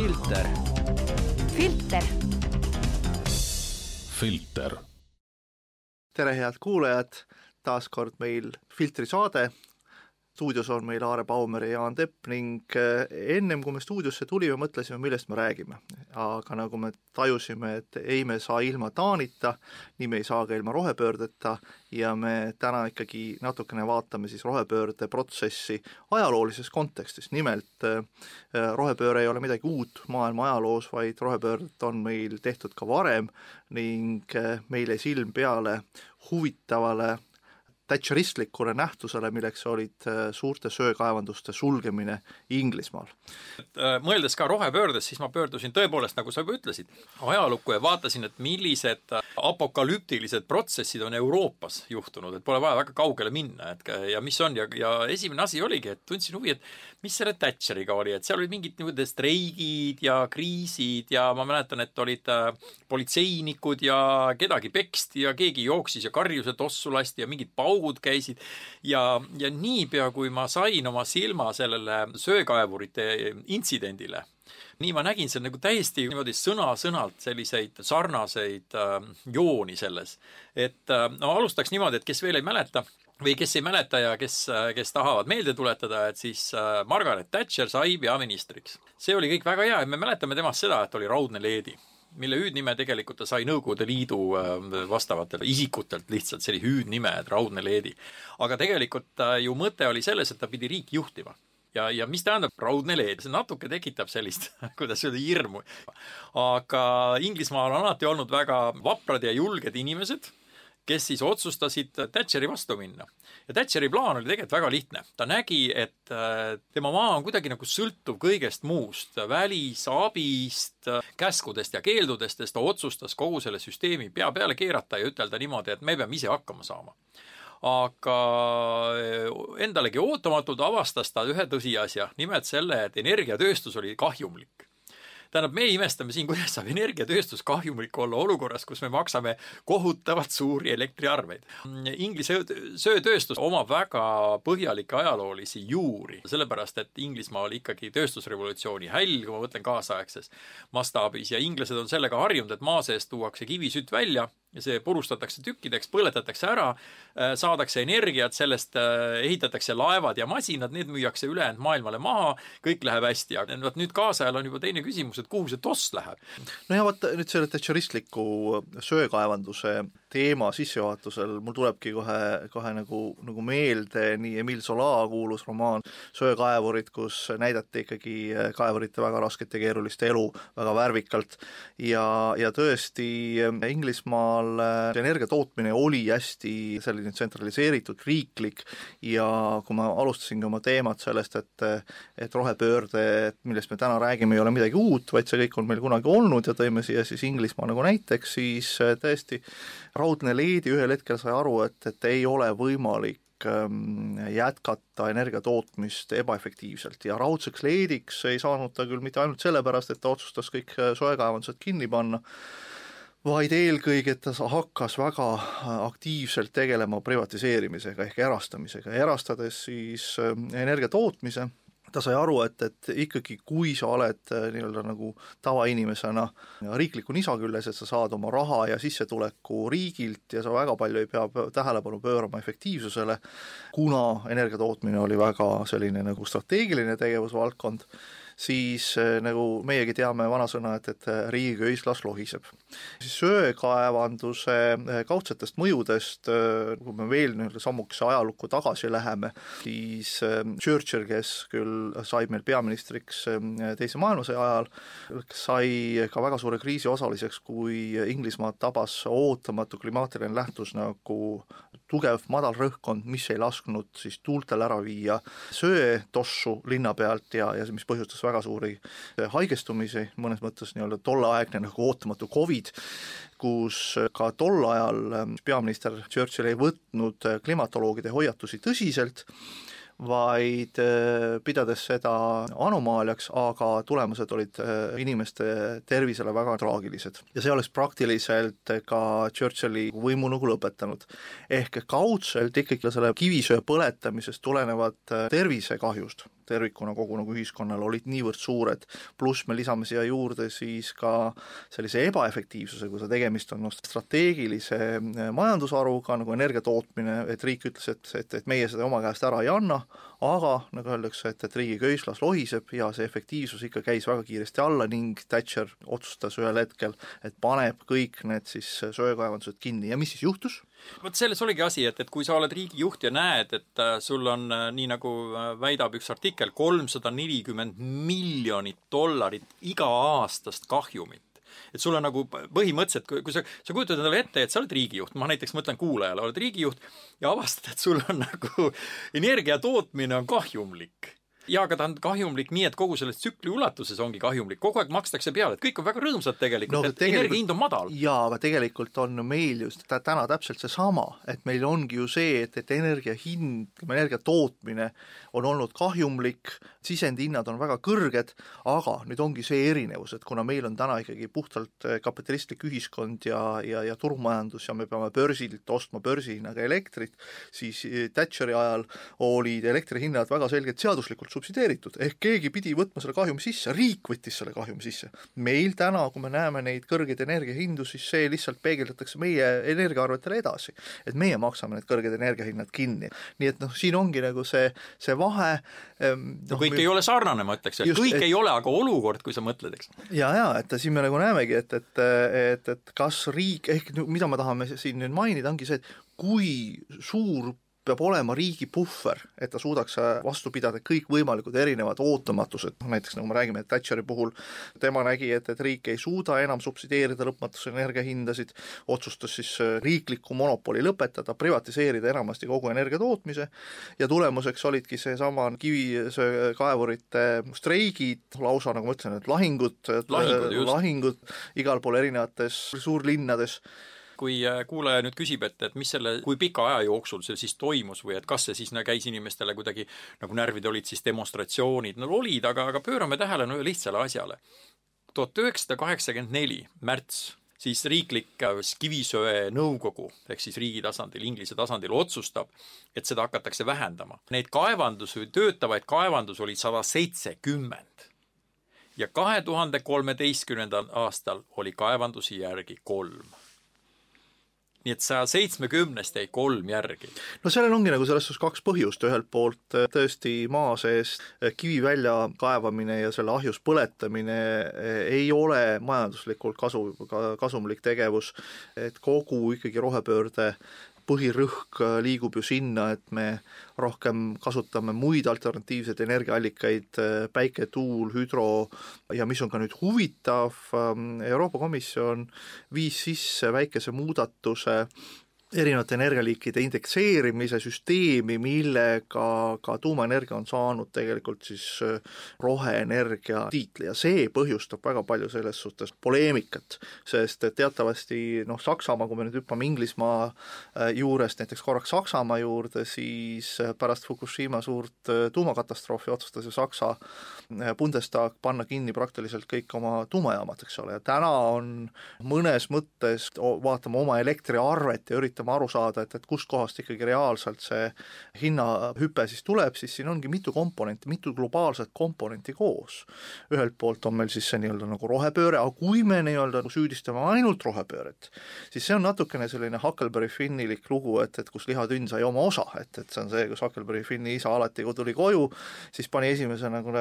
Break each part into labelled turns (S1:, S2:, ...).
S1: filter.
S2: filter.
S3: filter.
S4: tere, head kuulajad, taas kord meil Filtri saade stuudios on meil Aare Baumer ja Jaan Tepp ning eh, ennem kui me stuudiosse tulime, mõtlesime, millest me räägime. aga nagu me tajusime, et ei me saa ilma Taanita, nii me ei saa ka ilma rohepöördeta ja me täna ikkagi natukene vaatame siis rohepöörde protsessi ajaloolises kontekstis, nimelt eh, rohepööre ei ole midagi uut maailma ajaloos, vaid rohepöördet on meil tehtud ka varem ning eh, meile silm peale huvitavale thatcheristlikule nähtusele, milleks olid äh, suurte söekaevanduste sulgemine Inglismaal.
S5: Äh, mõeldes ka rohepöördest, siis ma pöördusin tõepoolest, nagu sa juba ütlesid, ajalukku ja vaatasin, et millised äh, apokalüptilised protsessid on Euroopas juhtunud, et pole vaja väga kaugele minna, et ja mis on ja, ja esimene asi oligi, et tundsin huvi, et mis selle Thatcheriga oli, et seal olid mingid niisugused streigid ja kriisid ja ma mäletan, et olid politseinikud ja kedagi peksti ja keegi jooksis ja karjus, et ossu lasti ja mingid paugud augud käisid ja, ja niipea, kui ma sain oma silma sellele söekaevurite intsidendile, nii ma nägin seal nagu täiesti niimoodi sõna-sõnalt selliseid sarnaseid äh, jooni selles. et äh, no alustaks niimoodi, et kes veel ei mäleta, või kes ei mäleta ja kes, äh, kes tahavad meelde tuletada, et siis äh, Margaret Thatcher sai peaministriks. see oli kõik väga hea ja me mäletame temast seda, et oli raudne leedi mille hüüdnime tegelikult ta sai Nõukogude Liidu äh, vastavatelt isikutelt lihtsalt, see oli hüüdnime, et Raudne leedi. aga tegelikult ju mõte oli selles, et ta pidi riiki juhtima ja, ja mis tähendab raudne leed, see natuke tekitab sellist, kuidas öelda, hirmu. aga Inglismaal on alati olnud väga vaprad ja julged inimesed kes siis otsustasid Thatcheri vastu minna. ja Thatcheri plaan oli tegelikult väga lihtne. ta nägi, et äh, tema maa on kuidagi nagu sõltuv kõigest muust, välisabist, käskudest ja keeldudest, siis ta otsustas kogu selle süsteemi pea peale keerata ja ütelda niimoodi, et me peame ise hakkama saama aga äh, endalegi ootamatult avastas ta ühe tõsiasja, nimelt selle, et energiatööstus oli kahjumlik tähendab, me imestame siin, kuidas saab energiatööstus kahjumlik olla olukorras, kus me maksame kohutavalt suuri elektriarveid. Inglise söötööstus omab väga põhjalikke ajaloolisi juuri, sellepärast et Inglismaa oli ikkagi tööstusrevolutsiooni häll, kui ma mõtlen kaasaegses mastaabis ja inglased on sellega harjunud, et maa seest tuuakse kivisütt välja ja see purustatakse tükkideks, põletatakse ära, äh, saadakse energiat, sellest äh, ehitatakse laevad ja masinad, need müüakse ülejäänud maailmale maha, kõik läheb hästi, aga vot nüüd kaasajal on juba teine küsimus, et kuhu see toss läheb.
S4: no ja vot nüüd selle thatcheristliku söekaevanduse teema sissejuhatusel mul tulebki kohe, kohe nagu, nagu meelde nii Emile Zola kuulus romaan Söekaevurid, kus näidati ikkagi kaevurite väga rasket ja keerulist elu väga värvikalt. Ja, ja tõesti Inglismaa Saksamaal äh, energia tootmine oli hästi selline tsentraliseeritud, riiklik ja kui ma alustasingi oma teemat sellest, et et rohepöörde, millest me täna räägime, ei ole midagi uut, vaid see kõik on meil kunagi olnud ja tõime siia siis Inglismaa nagu näiteks, siis tõesti raudne leedi ühel hetkel sai aru, et, et ei ole võimalik ähm, jätkata energia tootmist ebaefektiivselt. Ja raudseks leediks ei saanud ta küll mitte ainult sellepärast, et ta otsustas kõik äh, soekaevandused kinni panna, vaid eelkõige, ta hakkas väga äh, aktiivselt tegelema privatiseerimisega ehk erastamisega, erastades siis äh, energia tootmise, ta sai aru, et, et ikkagi kui sa oled äh, nii-öelda nagu tavainimesena riikliku nisa küljes, et sa saad oma raha ja sissetuleku riigilt ja sa väga palju ei pea tähelepanu pöörama efektiivsusele, kuna energia tootmine oli väga selline nagu strateegiline tegevusvaldkond, siis äh, nagu meiegi teame vanasõna, et, et äh, riigiköis las lohiseb. Siis söekaevanduse äh, kaudsetest mõjudest, kui me veel nii-öelda sammukese ajalukku tagasi läheme, siis Churchill, kes küll sai meil peaministriks Teise maailmasõja ajal, sai ka väga suure kriisi osaliseks, kui Inglismaad tabas ootamatu klimaatiline nähtus nagu tugev madal rõhkkond, mis ei lasknud siis tuultel ära viia söetossu linna pealt ja, ja mis põhjustas väga suuri haigestumisi, mõnes mõttes nii-öelda tolleaegne nagu ootamatu Covid, kus ka tol ajal peaminister Churchill ei võtnud klimatoloogide hoiatusi tõsiselt, vaid äh, pidades seda anomaaliaks, aga tulemused olid äh, inimeste tervisele väga traagilised. ja see oleks praktiliselt ka Churchilli võimu nagu lõpetanud. ehk kaudselt ikkagi selle kivisöe põletamisest tulenevat äh, tervisekahjust tervikuna kogu nagu ühiskonnale olid niivõrd suured, pluss me lisame siia juurde siis ka sellise ebaefektiivsuse, kui tegemist on noh, strateegilise eh, majandusharuga nagu energia tootmine, et riik ütles, et, et, et meie seda oma käest ära ei anna, aga nagu öeldakse, et, et riigi köislas lohiseb ja see efektiivsus ikka käis väga kiiresti alla ning Thatcher otsustas ühel hetkel, et paneb kõik need siis söekaevandused kinni ja mis siis juhtus?
S5: Vot selles oligi asi, et, et kui sa oled riigijuht ja näed, et äh, sul on äh, nii, nagu äh, väidab üks artikkel, kolmsada nelikümmend miljonit dollarit iga-aastast kahjumit, et sul on nagu põhimõtteliselt, kui sa, sa kujutad endale ette, et sa oled riigijuht, ma näiteks mõtlen kuulajale, oled riigijuht ja avastad, et sul on nagu energia tootmine on kahjumlik ja aga ta on kahjumlik nii, et kogu selles tsükli ulatuses ongi kahjumlik, kogu aeg makstakse peale, et kõik on väga rõõmsad tegelikult no,, et tegelikult, energia hind on madal.
S4: jaa, aga tegelikult on meil just täna täpselt seesama, et meil ongi ju see, et, et energia hind, energia tootmine on olnud kahjumlik, sisendihinnad on väga kõrged, aga nüüd ongi see erinevus, et kuna meil on täna ikkagi puhtalt eh, kapitalistlik ühiskond ja, ja, ja turumajandus ja me peame börsilt ostma börsihinnaga elektrit, siis eh, Thatcheri ajal olid elektrihinnad väga selgelt seaduslikult subsideeritud, ehk keegi pidi võtma selle kahjumi sisse, riik võttis selle kahjumi sisse. meil täna, kui me näeme neid kõrgeid energiahindu, siis see lihtsalt peegeldatakse meie energiaarvetele edasi. et meie maksame need kõrged energiahinnad kinni. nii et noh, siin ongi nagu see, see vahe
S5: no, kõik me... ei ole sarnane, ma ütleks, kõik et... ei ole, aga olukord, kui sa mõtled, eks.
S4: ja, ja et siin me nagu näemegi, et, et, et, et kas riik, ehk mida me tahame siin nüüd mainida, ongi see, et kui suur peab olema riigi puhver, et ta suudaks vastu pidada kõikvõimalikud erinevad ootamatused, noh näiteks nagu me räägime, et Thatcheri puhul tema nägi, et, et riik ei suuda enam subsideerida lõpmatus energiahindasid, otsustas siis äh, riikliku monopoli lõpetada, privatiseerida enamasti kogu energia tootmise ja tulemuseks olidki seesama kivisöekaevurite streigid, lausa nagu ma ütlesin, et lahingud, lahingud, lahingud igal pool erinevates suurlinnades
S5: kui äh, kuulaja nüüd küsib, et, et mis selle, kui pika aja jooksul see siis toimus või et kas see siis käis inimestele kuidagi nagu närvid olid siis demonstratsioonid, no olid, aga, aga pöörame tähelepanu ühele lihtsale asjale. tuhat üheksasada kaheksakümmend neli märts siis riiklik äh, kivisöe nõukogu ehk siis riigi tasandil, Inglise tasandil otsustab, et seda hakatakse vähendama. Neid kaevandusi, töötavaid kaevandusi oli sada seitsekümmend. ja kahe tuhande kolmeteistkümnendal aastal oli kaevandusi järgi kolm nii et saja seitsmekümnest jäi kolm järgi.
S4: no sellel ongi nagu selles suhtes kaks põhjust, ühelt poolt äh, tõesti maa sees äh, kivi välja kaevamine ja selle ahjus põletamine äh, ei ole majanduslikult kasu, kasumlik tegevus, et kogu ikkagi rohepöörde põhirõhk liigub ju sinna, et me rohkem kasutame muid alternatiivseid energiaallikaid, äh, päike, tuul, hüdro ja mis on ka nüüd huvitav, ähm, Euroopa Komisjon viis sisse väikese muudatuse erinevate energialiikide indekseerimise süsteemi, millega ka tuumaenergia on saanud tegelikult siis äh, roheenergia tiitli. Ja see põhjustab väga palju selles suhtes poleemikat, sest et teatavasti noh, Saksamaa, kui me nüüd hüppame Inglismaa äh, juurest näiteks korraks Saksamaa juurde, siis äh, pärast Fukushima suurt tuumakatastroofi otsustas ju Saksa Bundestag panna kinni praktiliselt kõik oma tuumajaamad, eks ole, ja täna on mõnes mõttes, vaatame oma elektriarvet ja üritame aru saada, et, et kustkohast ikkagi reaalselt see hinnahüpe siis tuleb, siis siin ongi mitu komponenti, mitu globaalset komponenti koos. ühelt poolt on meil siis see nii-öelda nagu rohepööre, aga kui me nii-öelda nagu süüdistame ainult rohepööret, siis see on natukene selline Huckleberry Finnilik lugu, et, et kus lihatünn sai oma osa, et, et see on see, kus Huckleberry Finni isa alati, kui tuli koju, siis pani esimese nagu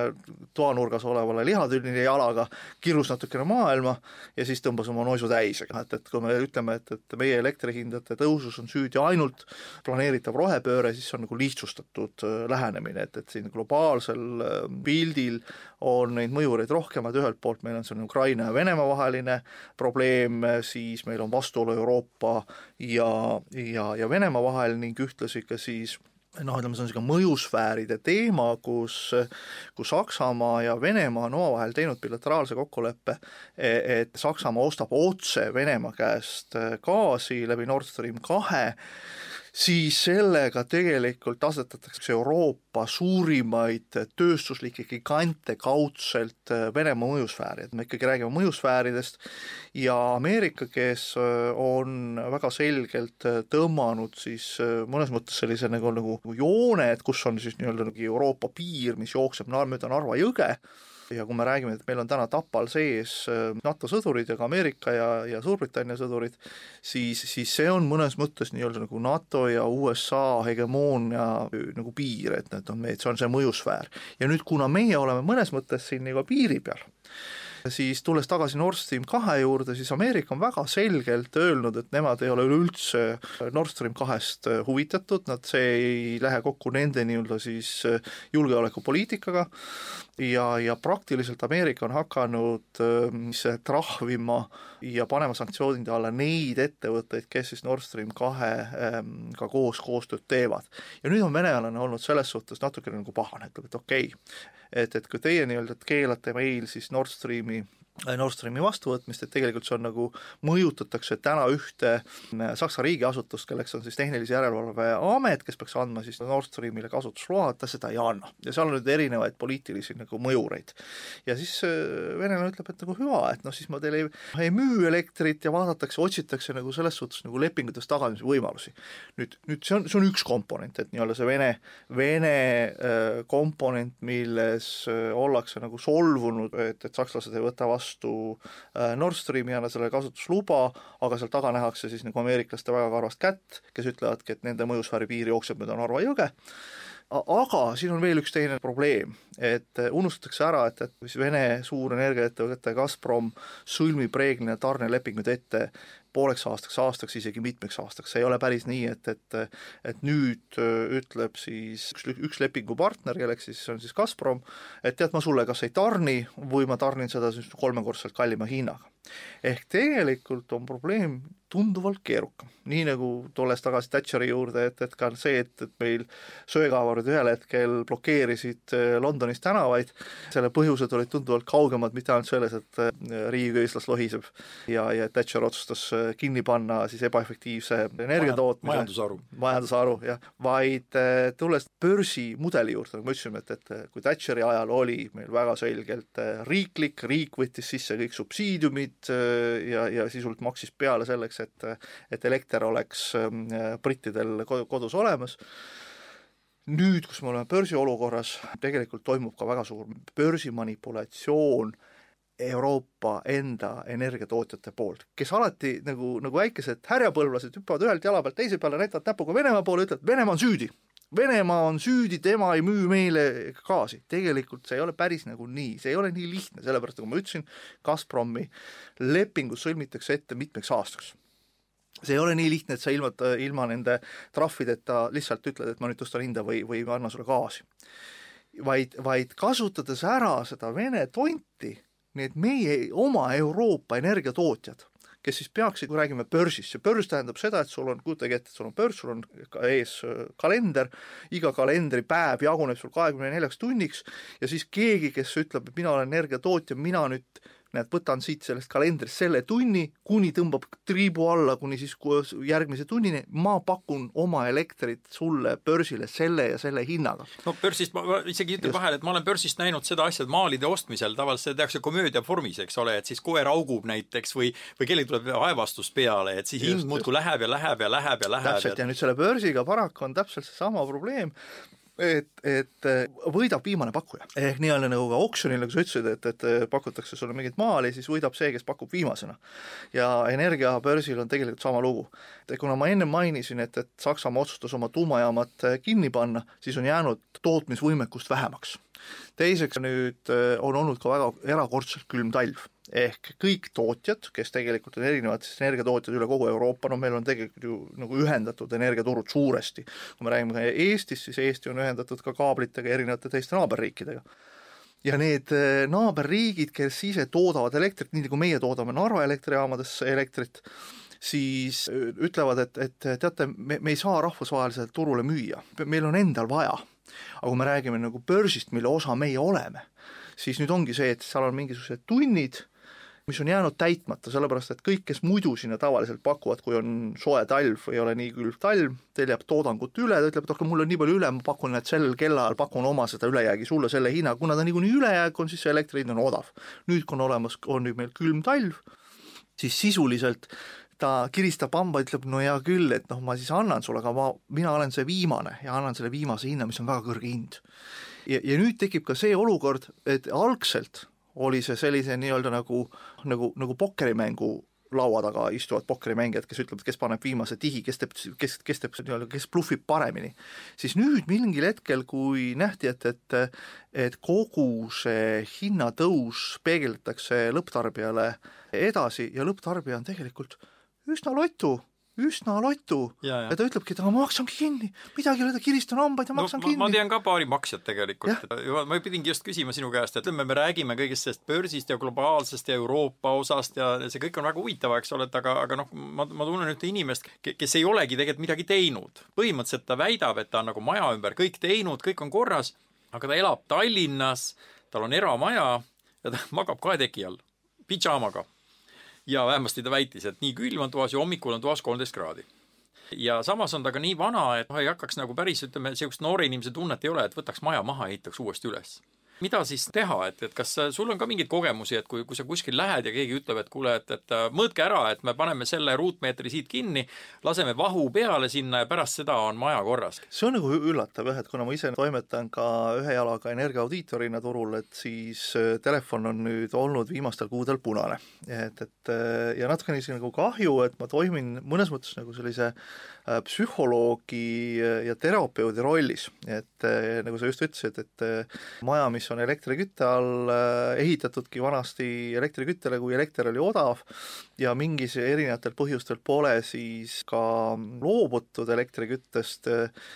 S4: toanurgas olevale lihatünnile jalaga, kirus natukene maailma ja siis tõmbas oma noisu täis, et, et kui me ütleme, et, et meie elektrihindade tõus tõusus on süüdi ainult planeeritav rohepööre, siis see on nagu lihtsustatud äh, lähenemine, et, et siin globaalsel äh, pildil on neid mõjureid rohkemaid, ühelt poolt meil on selline Ukraina ja Venemaa vaheline probleem, siis meil on vastuolu Euroopa ja, ja, ja Venemaa vahel ning ühtlasi ka siis noh, ütleme, see on niisugune mõjusfääride teema, kus, kus Saksamaa ja Venemaa on omavahel teinud bilateraalse kokkuleppe, e-, et Saksamaa ostab otse Venemaa käest gaasi läbi Nord Stream kahe siis sellega tegelikult asetatakse Euroopa suurimaid tööstuslikke gigante kaudselt äh, Venemaa mõjusfääri, et me ikkagi räägime mõjusfääridest ja Ameerika, kes äh, on väga selgelt äh, tõmmanud siis mõnes mõttes sellise nagu, nagu joone, et kus on siis nii-öelda nagu Euroopa piir, mis jookseb mööda Narva jõge, ja kui me räägime, et meil on täna Tapal sees äh, NATO sõdurid ja ka Ameerika ja, ja Suurbritannia sõdurid, siis, siis see on mõnes mõttes nii-öelda nagu NATO ja USA hegemoonia äh, nagu piir, et need on meid, see on see mõjusfäär. ja nüüd, kuna meie oleme mõnes mõttes siin nagu piiri peal, siis tulles tagasi Nord Stream kahe juurde, siis Ameerika on väga selgelt öelnud, et nemad ei ole üleüldse Nord Stream kahest huvitatud, nad, see ei lähe kokku nende nii-öelda siis julgeolekupoliitikaga ja, ja praktiliselt Ameerika on hakanud mis trahvima ja panema sanktsioonide alla neid ettevõtteid, kes siis Nord Stream kahega ka koos koostööd teevad. ja nüüd on venelane olnud selles suhtes natukene nagu pahane, ütleb, et okei okay,, et, et kui teie nii-öelda keelate meil siis Nord Streami Nord Streami vastuvõtmist, et tegelikult see on nagu, mõjutatakse täna ühte äh, Saksa riigiasutust, kelleks on siis Tehnilise Järelevalve Amet, kes peaks andma siis Nord Streamile kasutusloa, ta seda ei anna. ja seal on nüüd erinevaid poliitilisi nagu mõjureid. ja siis äh, venelane ütleb, et nagu hüva, et noh, siis ma teile ei, ei müü elektrit ja vaadatakse, otsitakse nagu selles suhtes nagu lepingutes tagamise võimalusi. nüüd, nüüd see on, see on üks komponent, et nii-öelda see Vene, Vene äh, komponent, milles äh, ollakse nagu solvunud, et, et sakslased ei võta vastu vastu äh, Nord Streami, anna sellele kasutusluba, aga seal taga nähakse siis nagu ameeriklaste väga karvast kätt, kes ütlevadki, et nende mõjusfääri piir jookseb mööda Narva jõge, aga siin on veel üks teine probleem, et unustatakse ära, et, et mis Vene suur energiaettevõte Gazprom sõlmib reeglina tarnelepingud ette pooleks aastaks, aastaks, isegi mitmeks aastaks, ei ole päris nii, et, et et nüüd ütleb siis üks, üks lepingupartner, kelleks siis on siis Gazprom, et tead, ma sulle kas ei tarni või ma tarnin seda siis kolmekordselt kallima hinnaga ehk tegelikult on probleem tunduvalt keerukam. nii nagu tulles tagasi Thatcheri juurde, et, et ka see, et, et meil söekaevurid ühel hetkel blokeerisid äh, Londonis tänavaid, selle põhjused olid tunduvalt kaugemad, mitte ainult selles, et äh, riigiköislas lohiseb ja, ja Thatcher otsustas äh, kinni panna siis ebaefektiivse energiatootmise
S5: majandusharu.
S4: majandusharu, jah, vaid tulles börsimudeli juurde, nagu me ütlesime, et, et kui Thatcheri ajal oli meil väga selgelt riiklik, riik võttis sisse kõik subsiidiumid, Brexit äh, ja, ja sisult maksis peale selleks, et, et elekter oleks ähm, brittidel kodus olemas nüüd, kus me oleme börsiolukorras, tegelikult toimub ka väga suur börsimanipulatsioon Euroopa enda energiatootjate poolt, kes alati nagu, nagu väikesed härjapõlvlased hüppavad ühelt jala pealt teise peale, näitavad näpuga Venemaa poole, ütlevad Venemaa on süüdi. Venemaa on süüdi, tema ei müü meile gaasi. tegelikult see ei ole päris nagu nii, see ei ole nii lihtne, sellepärast nagu ma ütlesin, Gazpromi lepingud sõlmitakse ette mitmeks aastaks see ei ole nii lihtne, et sa ilma, ilma nende trahvideta lihtsalt ütled, et ma nüüd tõstan hinda või, või ma annan sulle gaasi. vaid, vaid kasutades ära seda Vene tonti, need meie oma Euroopa energiatootjad kes siis peaksid, kui räägime börsist, see börs tähendab seda, et sul on, kujutage ette, et sul on börs, sul on ees äh, kalender, iga kalendripäev jaguneb sul kahekümne neljaks tunniks ja siis keegi, kes ütleb, et mina olen energiatootja, mina nüüd näed, võtan siit sellest kalendrist selle tunni, kuni tõmbab triibu alla, kuni siis järgmise tunnini, ma pakun oma elektrit sulle börsile selle ja selle hinnaga.
S5: no börsist ma, isegi ütlen vahele, et ma olen börsist näinud seda asja, et maalide ostmisel tavaliselt seda tehakse komöödia vormis, eks ole, et siis koer augub näiteks või, või kellelgi tuleb aevastus peale, et siis hind muudkui läheb ja läheb ja läheb ja läheb.
S4: täpselt, ja nüüd selle börsiga paraku on täpselt seesama probleem, et, et võidab viimane pakkuja. ehk nii-öelda nagu ka oksjonil, nagu sa ütlesid, et, et pakutakse sulle mingit maali, siis võidab see, kes pakub viimasena. ja energiabörsil on tegelikult sama lugu. kuna ma enne mainisin, et, et Saksamaa otsustas oma tuumajaamad kinni panna, siis on jäänud tootmisvõimekust vähemaks. Teiseks nüüd on olnud ka väga erakordselt külm talv ehk kõik tootjad, kes tegelikult on erinevad siis energiatootjad üle kogu Euroopa, no meil on tegelikult ju nagu ühendatud energiaturud suuresti. kui me räägime Eestist, siis Eesti on ühendatud ka kaablitega erinevate teiste naaberriikidega. ja need eh, naaberriigid, kes ise toodavad elektrit, nii nagu meie toodame Narva elektrijaamades elektrit, siis eh, ütlevad, et, et teate, me, me ei saa rahvusvahelisele turule müüa, meil on endal vaja. Aga kui me räägime nagu börsist, mille osa meie oleme, siis nüüd ongi see, et seal on mingisugused tunnid, mis on jäänud täitmata, sellepärast et kõik, kes muidu sinna tavaliselt pakuvad, kui on soe talv või ei ole nii külm talv, teil jääb toodangut üle, ta ütleb, et aga mul on nii palju üle, ma pakun, et sel kellaajal pakun oma seda ülejäägi sulle selle hinna, kuna ta niikuinii ülejääk on, siis see elektri hind on odav. nüüd, kui on olemas, on nüüd meil külm talv, siis sisuliselt ta kiristab hamba, ütleb no hea küll, et noh, ma siis annan sulle, aga ma, mina olen see viimane ja annan selle viimase hinna, mis on väga kõrge hind. ja, ja nüüd tekib ka see olukord, et algselt oli see sellise nii-öelda nagu, nagu, nagu pokkerimängu laua taga istuvad pokkerimängijad, kes ütlevad, kes paneb viimase tihi, kes teeb, kes, kes teeb nii-öelda, kes bluffib paremini. siis nüüd mingil hetkel, kui nähti, et, et et kogu see hinnatõus peegeldatakse lõpptarbijale edasi ja lõpptarbija on tegelikult üsna lotu üsna lotu ja, ja. ja ta ütlebki, et ma maksangi kinni, midagi ei ole, ta kiristan hambaid ja maksan no, kinni.
S5: ma tean ka paari maksjat tegelikult, ma pidingi just küsima sinu käest, et ütleme, me räägime kõigest sellest börsist ja globaalsest ja Euroopa osast ja see kõik on väga huvitav, eks ole, et aga, aga noh, ma, ma tunnen ühte inimest, kes ei olegi tegelikult midagi teinud. põhimõtteliselt ta väidab, et ta on nagu maja ümber kõik teinud, kõik on korras, aga ta elab Tallinnas, tal on eramaja ja ta magab kahe teki all, pidžaamaga ja vähemasti ta väitis, et nii külm on toas ja hommikul on toas kolmteist kraadi. Ja samas on ta ka nii vana, et noh, ei hakkaks nagu päris, ütleme, niisugust noore inimese tunnet ei ole, et võtaks maja maha ja ehitaks uuesti üles mida siis teha, et, et kas sul on ka mingeid kogemusi, et kui, kui sa kuskil lähed ja keegi ütleb, et kuule, et, et mõõtke ära, et me paneme selle ruutmeetri siit kinni, laseme vahu peale sinna ja pärast seda on maja korras?
S4: see on nagu üllatav jah, et kuna ma ise toimetan ka ühe jalaga energiaaudiitorina turul, et siis äh, telefon on nüüd olnud viimastel kuudel punane. et, et äh, ja natukene isegi nagu kahju, et ma toimin mõnes mõttes nagu sellise äh, psühholoogi ja terapeudi rollis, et nagu sa just ütlesid, et maja, mis mis on elektrikütte all äh, ehitatudki vanasti elektriküttele, kui elekter oli odav. Ja mingis erinevatel põhjustel pole siis ka loobutud elektriküttest,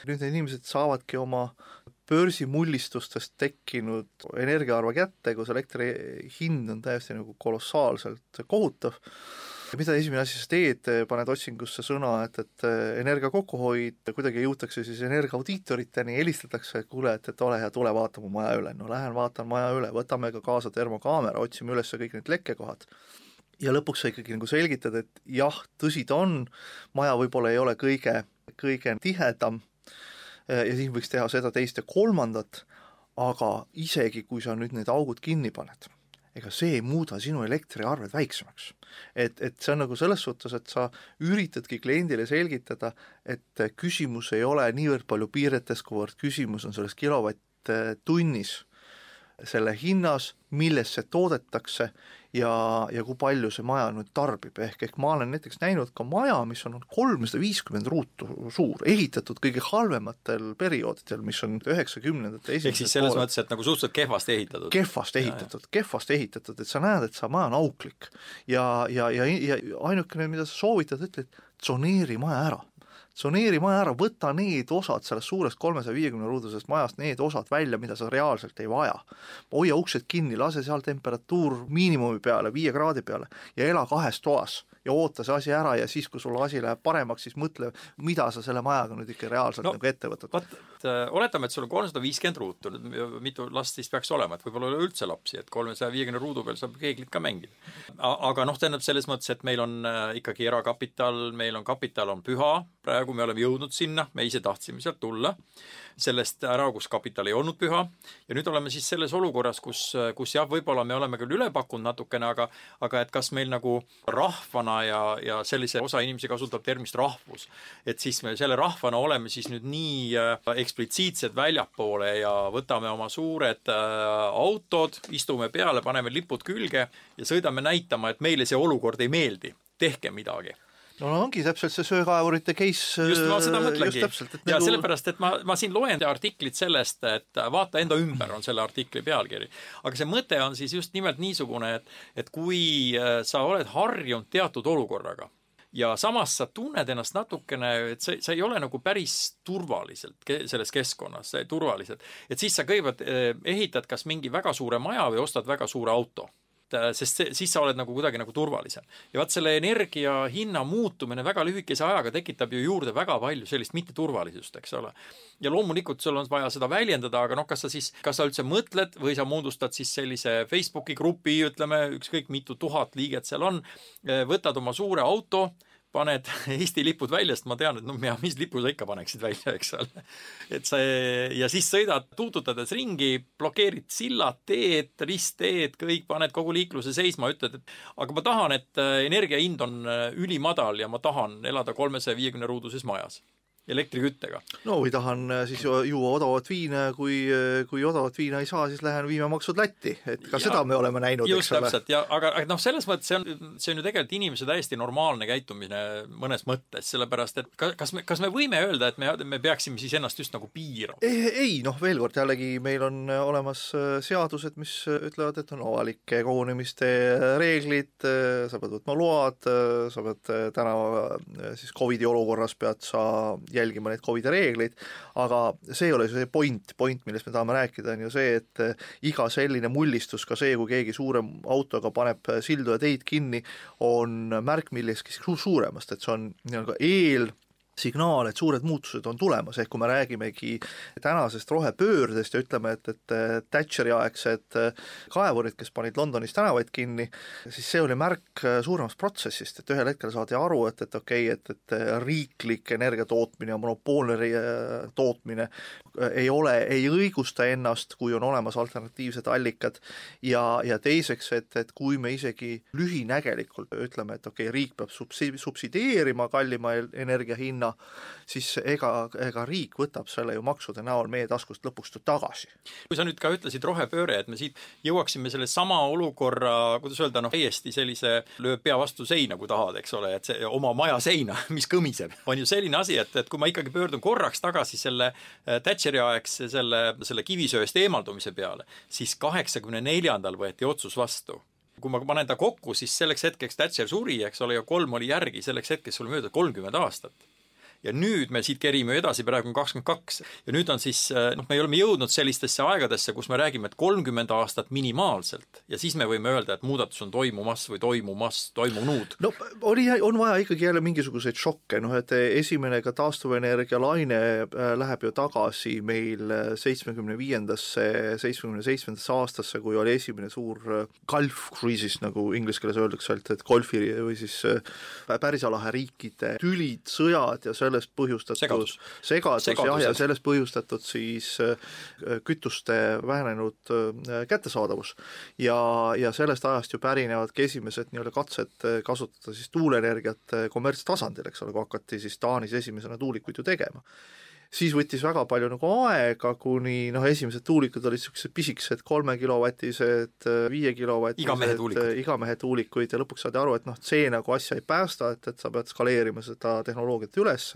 S4: nüüd need inimesed saavadki oma börsimullistustest tekkinud energiaarve kätte, kus elektri hind on täiesti nagu kolossaalselt kohutav mida esimene asi sa teed, paned otsingusse sõna, et, et eh, energia kokkuhoid, kuidagi jõutakse siis energiaaudiitoriteni, helistatakse, et kuule, et, et ole hea, tule vaata mu maja üle, no lähen vaatan maja üle, võtame ka kaasa termokaamera, otsime üles kõik need lekkekohad. Ja lõpuks sa ikkagi nagu selgitad, et jah, tõsi ta on, maja võib-olla ei ole kõige, kõige tihedam eh, ja siin võiks teha seda, teist ja kolmandat, aga isegi, kui sa nüüd need augud kinni paned ega see ei muuda sinu elektriarved väiksemaks. et, et see on nagu selles suhtes, et sa üritadki kliendile selgitada, et küsimus ei ole niivõrd palju piiretes, kuivõrd küsimus on selles kilovatt-tunnis, selle hinnas, milles see toodetakse ja, ja kui palju see maja nüüd tarbib, ehk, ehk ma olen näiteks näinud ka maja, mis on kolmsada viiskümmend ruutu suur, ehitatud kõige halvematel perioodidel, mis on üheksakümnendate
S5: ehk siis selles pooled. mõttes, et nagu suhteliselt kehvasti ehitatud?
S4: kehvasti ehitatud, kehvasti ehitatud, et sa näed, et see maja on auklik. ja, ja, ja, ja ainukene, mida sa soovitad, ütled, tsoneeri maja ära tsoneeri maja ära, võta need osad sellest suurest kolmesaja viiekümne ruudusest majast, need osad välja, mida sa reaalselt ei vaja. hoia uksed kinni, lase seal temperatuur miinimumi peale, viie kraadi peale ja ela kahes toas ja oota see asi ära ja siis, kui sul asi läheb paremaks, siis mõtle, mida sa selle majaga nüüd ikka reaalselt no, nagu ette võtad.
S5: Vot, äh, oletame, et sul on kolmsada viiskümmend ruutu, mitu last siis peaks olema, et võib-olla ei ole üldse lapsi, et kolmesaja viiekümne ruudu peal saab keeglit ka mängida. aga noh, tähendab selles mõttes, et meil on äh, ikkagi erakapital, meil on kapital on püha, praegu me oleme jõudnud sinna, me ise tahtsime sealt tulla sellest ära, kus kapital ei olnud püha ja nüüd oleme siis selles olukorras, kus, kus jah, võib-olla me oleme küll üle pakkunud natukene, aga aga et kas meil nagu rahvana ja, ja sellise osa inimesi kasutab termist rahvus, et siis me selle rahvana oleme siis nüüd nii äh, eksplitsiitsed väljapoole ja võtame oma suured äh, autod, istume peale, paneme lipud külge ja sõidame näitama, et meile see olukord ei meeldi, tehke midagi
S4: no ongi täpselt see söekaevurite case.
S5: just, ma seda mõtlengi. ja nagu... sellepärast, et ma, ma siin loen artiklit sellest, et vaata enda ümber on selle artikli pealkiri. aga see mõte on siis just nimelt niisugune, et, et kui äh, sa oled harjunud teatud olukorraga ja samas sa tunned ennast natukene, et sa, sa ei ole nagu päris turvaliselt selles keskkonnas, turvaliselt, et siis sa kõigepealt äh, ehitad kas mingi väga suure maja või ostad väga suure auto et äh, sest see, siis sa oled nagu kuidagi nagu turvalisem. ja vaat selle energia hinna muutumine väga lühikese ajaga tekitab ju juurde väga palju sellist mitteturvalisust, eks ole. ja loomulikult sul on vaja seda väljendada, aga noh, kas sa siis, kas sa üldse mõtled või sa moodustad siis sellise Facebooki grupi, ütleme, ükskõik mitu tuhat liiget seal on, võtad oma suure auto paned Eesti lipud välja, sest ma tean, et no ja mis lipu sa ikka paneksid välja, eks ole. et see ja siis sõidad tuututades ringi, blokeerid sillad, teed, ristteed, kõik, paned kogu liikluse seisma, ütled, et aga ma tahan, et äh, energia hind on äh, ülimadal ja ma tahan elada kolmesaja viiekümne ruuduses majas elektriküttega.
S4: no või tahan äh, siis juua odavat viina, kui, äh, kui odavat viina ei saa, siis lähen viime maksud Lätti, et ka ja, seda me oleme näinud,
S5: eks ole. täpselt, ja aga, aga noh, selles mõttes see on, see on ju tegelikult inimese täiesti normaalne käitumine mõnes mõttes, sellepärast et ka, kas me, kas me võime öelda, et me, me peaksime siis ennast just nagu piirama?
S4: ei noh, veel kord jällegi meil on olemas äh, seadused, mis ütlevad, et on avalike kogunemiste reeglid, sa pead võtma load, sa pead täna siis Covidi olukorras pead sa jälgima neid Covidi reegleid, aga see ei ole see point, point, millest me tahame rääkida, on ju see, et eh, iga selline mullistus, ka see, kui keegi suurem autoga paneb sildu ja teid kinni, on märk millestki suuremast, et see on nii-öelda eel signaal, et suured muutused on tulemas, ehk kui me räägimegi tänasest rohepöördest ja ütleme, et, et Thatcheri aegsed kaevurid, kes panid Londonis tänavaid kinni, siis see oli märk suuremast protsessist, et ühel hetkel saadi aru, et, et okei okay,, et, et riiklik energiatootmine ja monopoolne tootmine ei ole, ei õigusta ennast, kui on olemas alternatiivsed allikad. Ja, ja teiseks, et, et kui me isegi lühinägelikult ütleme, et okei okay,, riik peab subsi-, subsideerima kallima energia hinna, hinna, siis ega, ega riik võtab selle ju maksude näol meie taskust lõpuks tagasi.
S5: kui sa nüüd ka ütlesid rohepööre, et me siit jõuaksime selle sama olukorra, kuidas öelda, noh, täiesti sellise lööb pea vastu seina, kui tahad, eks ole, et see oma maja seina, mis kõmiseb, on ju selline asi, et, et kui ma ikkagi pöördun korraks tagasi selle äh, Thatcheri aegse selle, selle kivisöest eemaldumise peale, siis kaheksakümne neljandal võeti otsus vastu. Kui ma panen ta kokku, siis selleks hetkeks Thatcher suri, eks ole, ja kolm oli järgi, selleks hetkeks sul möödub kolmkümmend aastat ja nüüd me siit kerime edasi, praegu on kakskümmend kaks. Ja nüüd on siis eh, noh, me oleme jõudnud sellistesse aegadesse, kus me räägime, et kolmkümmend aastat minimaalselt. Ja siis me võime öelda, et muudatus on toimumas või toimumas, toimunud.
S4: no oli, on vaja ikkagi jälle mingisuguseid šokke, noh et esimene ka taastuvenergia laine äh, läheb ju tagasi meil seitsmekümne viiendasse, seitsmekümne seitsmendasse aastasse, kui oli esimene suur äh, Gulf Crisis, nagu inglise keeles öeldakse, et, golfi või siis äh, Pärsia lahe riikide tülid, sõjad ja selle sellest põhjustatud
S5: segadus,
S4: segadus, segadus jah, ja sellest põhjustatud siis äh, kütuste vähenenud äh, kättesaadavus. ja, ja sellest ajast ju pärinevadki esimesed nii-öelda katsed äh, kasutada siis tuuleenergiat kommertstasandil, eks ole, kui hakati siis Taanis esimesena tuulikuid ju tegema siis võttis väga palju nagu aega, kuni noh, esimesed tuulikud olid niisugused pisikesed kolmekilovatised, viiekilovatised
S5: igamehe tuulikud,
S4: igamehe tuulikuid ja lõpuks saadi aru, et noh, see nagu asja ei päästa, et, et sa pead skaleerima seda tehnoloogiat üles,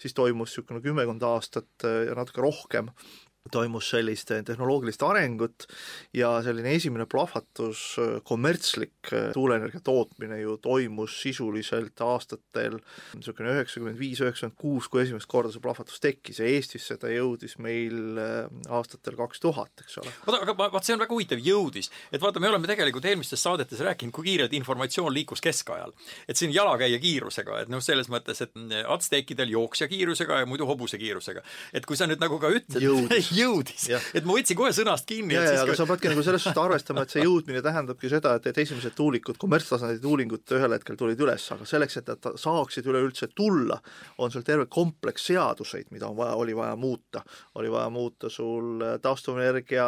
S4: siis toimus niisugune kümmekond aastat ja natuke rohkem toimus sellist tehnoloogilist arengut ja selline esimene plahvatus, kommertslik äh, tuuleenergia tootmine ju toimus sisuliselt aastatel niisugune üheksakümmend viis, üheksakümmend kuus, kui esimest korda see plahvatus tekkis ja Eestisse ta jõudis meil äh, aastatel kaks tuhat, eks ole.
S5: oota, aga vaat see on väga huvitav, jõudis. et vaata, me oleme tegelikult eelmistes saadetes rääkinud, kui kiirelt informatsioon liikus keskajal. et siin jalakäija kiirusega, et noh, selles mõttes, et atsteekidel jooksja kiirusega ja muidu hobuse kiirusega. et kui sa nüüd nagu ka ütled, jõudis. et ma võtsin kohe sõnast kinni.
S4: ja, ja, aga sa peadki nagu selles suhtes arvestama, et see jõudmine tähendabki seda, et, et esimesed tuulikud, kommertstasandid tuulingud ühel hetkel tulid üles, aga selleks, et nad saaksid üleüldse tulla, on sul terve kompleks seaduseid, mida on vaja, oli vaja muuta. oli vaja muuta sul taastuvenergia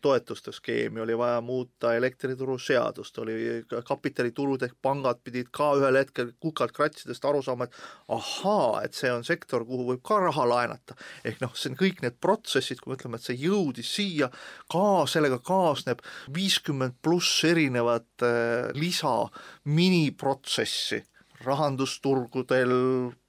S4: toetuste skeemi, oli vaja muuta elektrituruseadust, oli kapitaliturud ehk pangad pidid ka ühel hetkel kukalt kratsidest aru saama, et ahaa, et see on sektor, kuhu võib ka raha laenata. ehk noh, see on kõik need protsessid, kui me ütleme, et see jõudis siia, ka sellega kaasneb viiskümmend pluss erinevat äh, lisa miniprotsessi. Rahandusturgudel,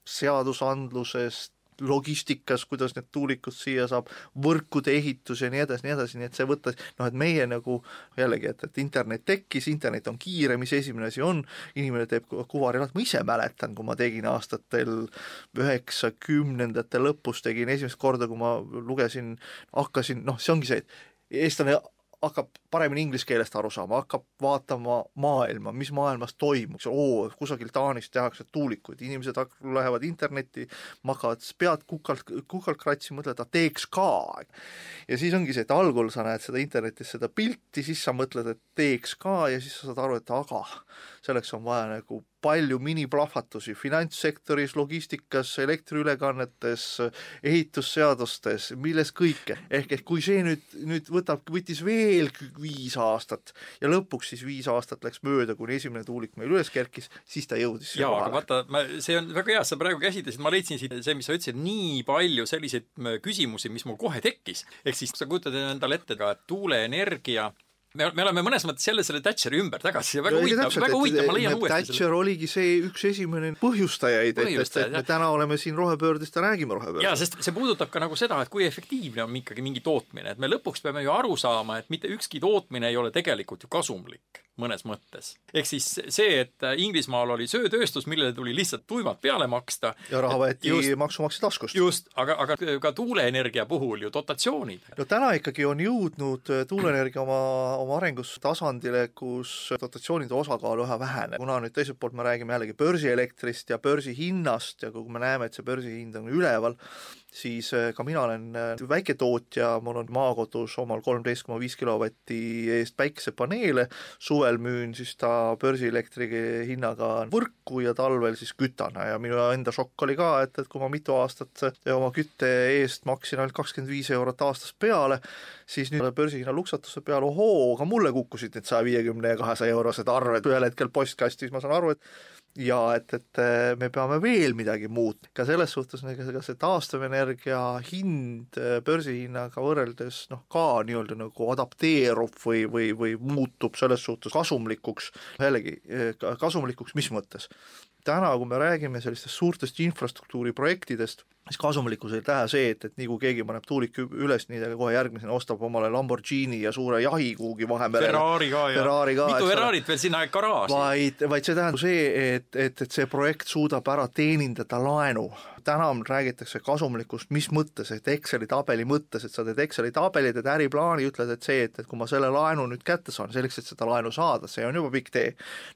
S4: seadusandlusest, logistikas, kuidas need tuulikud siia saab, võrkude ehitus ja nii edasi, nii edasi, nii et see võttis, noh et meie nagu jällegi, et, et internet tekkis, internet on kiire, mis esimene asi on, inimene teeb kuvarjalat, ma ise mäletan, kui ma tegin aastatel üheksakümnendate lõpus, tegin esimest korda, kui ma lugesin, hakkasin, noh, see ongi see, et eestlane hakkab paremini inglise keelest aru saama, hakkab vaatama maailma, mis maailmas toimub, oo, kusagil Taanis tehakse tuulikuid, inimesed lähevad internetti, hakkavad pead kukalt, kukalt kratsima, mõtlevad, et teeks ka. ja siis ongi see, et algul sa näed seda internetis, seda pilti, siis sa mõtled, et teeks ka ja siis sa saad aru, et aga, selleks on vaja nagu palju miniplahvatusi finantssektoris, logistikas, elektriülekannetes, ehitusseadustes, milles kõike. ehk et kui see nüüd, nüüd võtab, võttis veel viis aastat ja lõpuks siis viis aastat läks mööda, kuni esimene tuulik meil üles kerkis, siis ta jõudis
S5: jaa, aga vaata, ma, see on väga hea, sa praegu käsitlesid, ma leidsin siit see, mis sa ütlesid, nii palju selliseid küsimusi, mis mul kohe tekkis. ehk siis sa kujutad endale ette ka, tuuleenergia me, me oleme mõnes mõttes jälle selle Thatcheri ümber tagasi ja väga huvitav, väga huvitav, ma leian uuesti
S4: Thatcher selle. oligi see üks esimene põhjustajaid, et, et, et me täna oleme siin rohepöördest ja räägime rohepöördest.
S5: jaa, sest see puudutab ka nagu seda, et kui efektiivne on ikkagi mingi tootmine, et me lõpuks peame ju aru saama, et mitte ükski tootmine ei ole tegelikult ju kasumlik mõnes mõttes. ehk siis see, et Inglismaal oli söötööstus, millele tuli lihtsalt tuimalt peale maksta.
S4: ja raha võeti maksumaksja taskust.
S5: just, aga, aga ka tuuleenergia puhul ju dotatsioonid.
S4: no täna ikkagi on jõudnud tuuleenergia oma, oma arengus tasandile, kus dotatsioonide osakaal üha väheneb, kuna nüüd teiselt poolt me räägime jällegi börsielektrist ja börsihinnast ja kui me näeme, et see börsihind on üleval, siis äh, ka mina olen äh, väiketootja, mul on maakodus omal kolmteist koma viis kilovatti eest päikesepaneele, suvel müün siis ta börsielektri hinnaga võrku ja talvel siis kütan ja minu enda šokk oli ka, et, et kui ma mitu aastat oma kütte eest maksin ainult kakskümmend viis eurot aastas peale, siis nüüd börsihinna luksatuse peale, ohoo, ka mulle kukkusid need saja viiekümne ja kahesaja eurosed arved. Ühel hetkel postkasti, siis ma saan aru, et ja et, et äh, me peame veel midagi muutma, ka selles suhtes ega see taastuvenergia hind äh, börsihinnaga võrreldes noh, ka nii-öelda nagu adapteerub või, või, või muutub selles suhtes kasumlikuks, jällegi äh, kasumlikuks mis mõttes? täna, kui me räägime sellistest suurtest infrastruktuuriprojektidest, siis kasumlikkus ei tähe see, et, et nii kui keegi paneb tuuliku üles, nii ta kohe järgmisena ostab omale Lamborghini ja suure jahi kuhugi Vahemerele.
S5: Ferrari ka ja Ferrari ka, mitu Ferrarit veel sinna garaaži.
S4: vaid, vaid see tähendab see, et, et, et see projekt suudab ära teenindada laenu. täna räägitakse kasumlikust mis mõttes, et Exceli tabeli mõttes, et sa teed Exceli tabeli, teed äriplaani, ütled, et see, et, et kui ma selle laenu nüüd kätte saan, selleks, et seda laenu saada, see on juba pikk tee.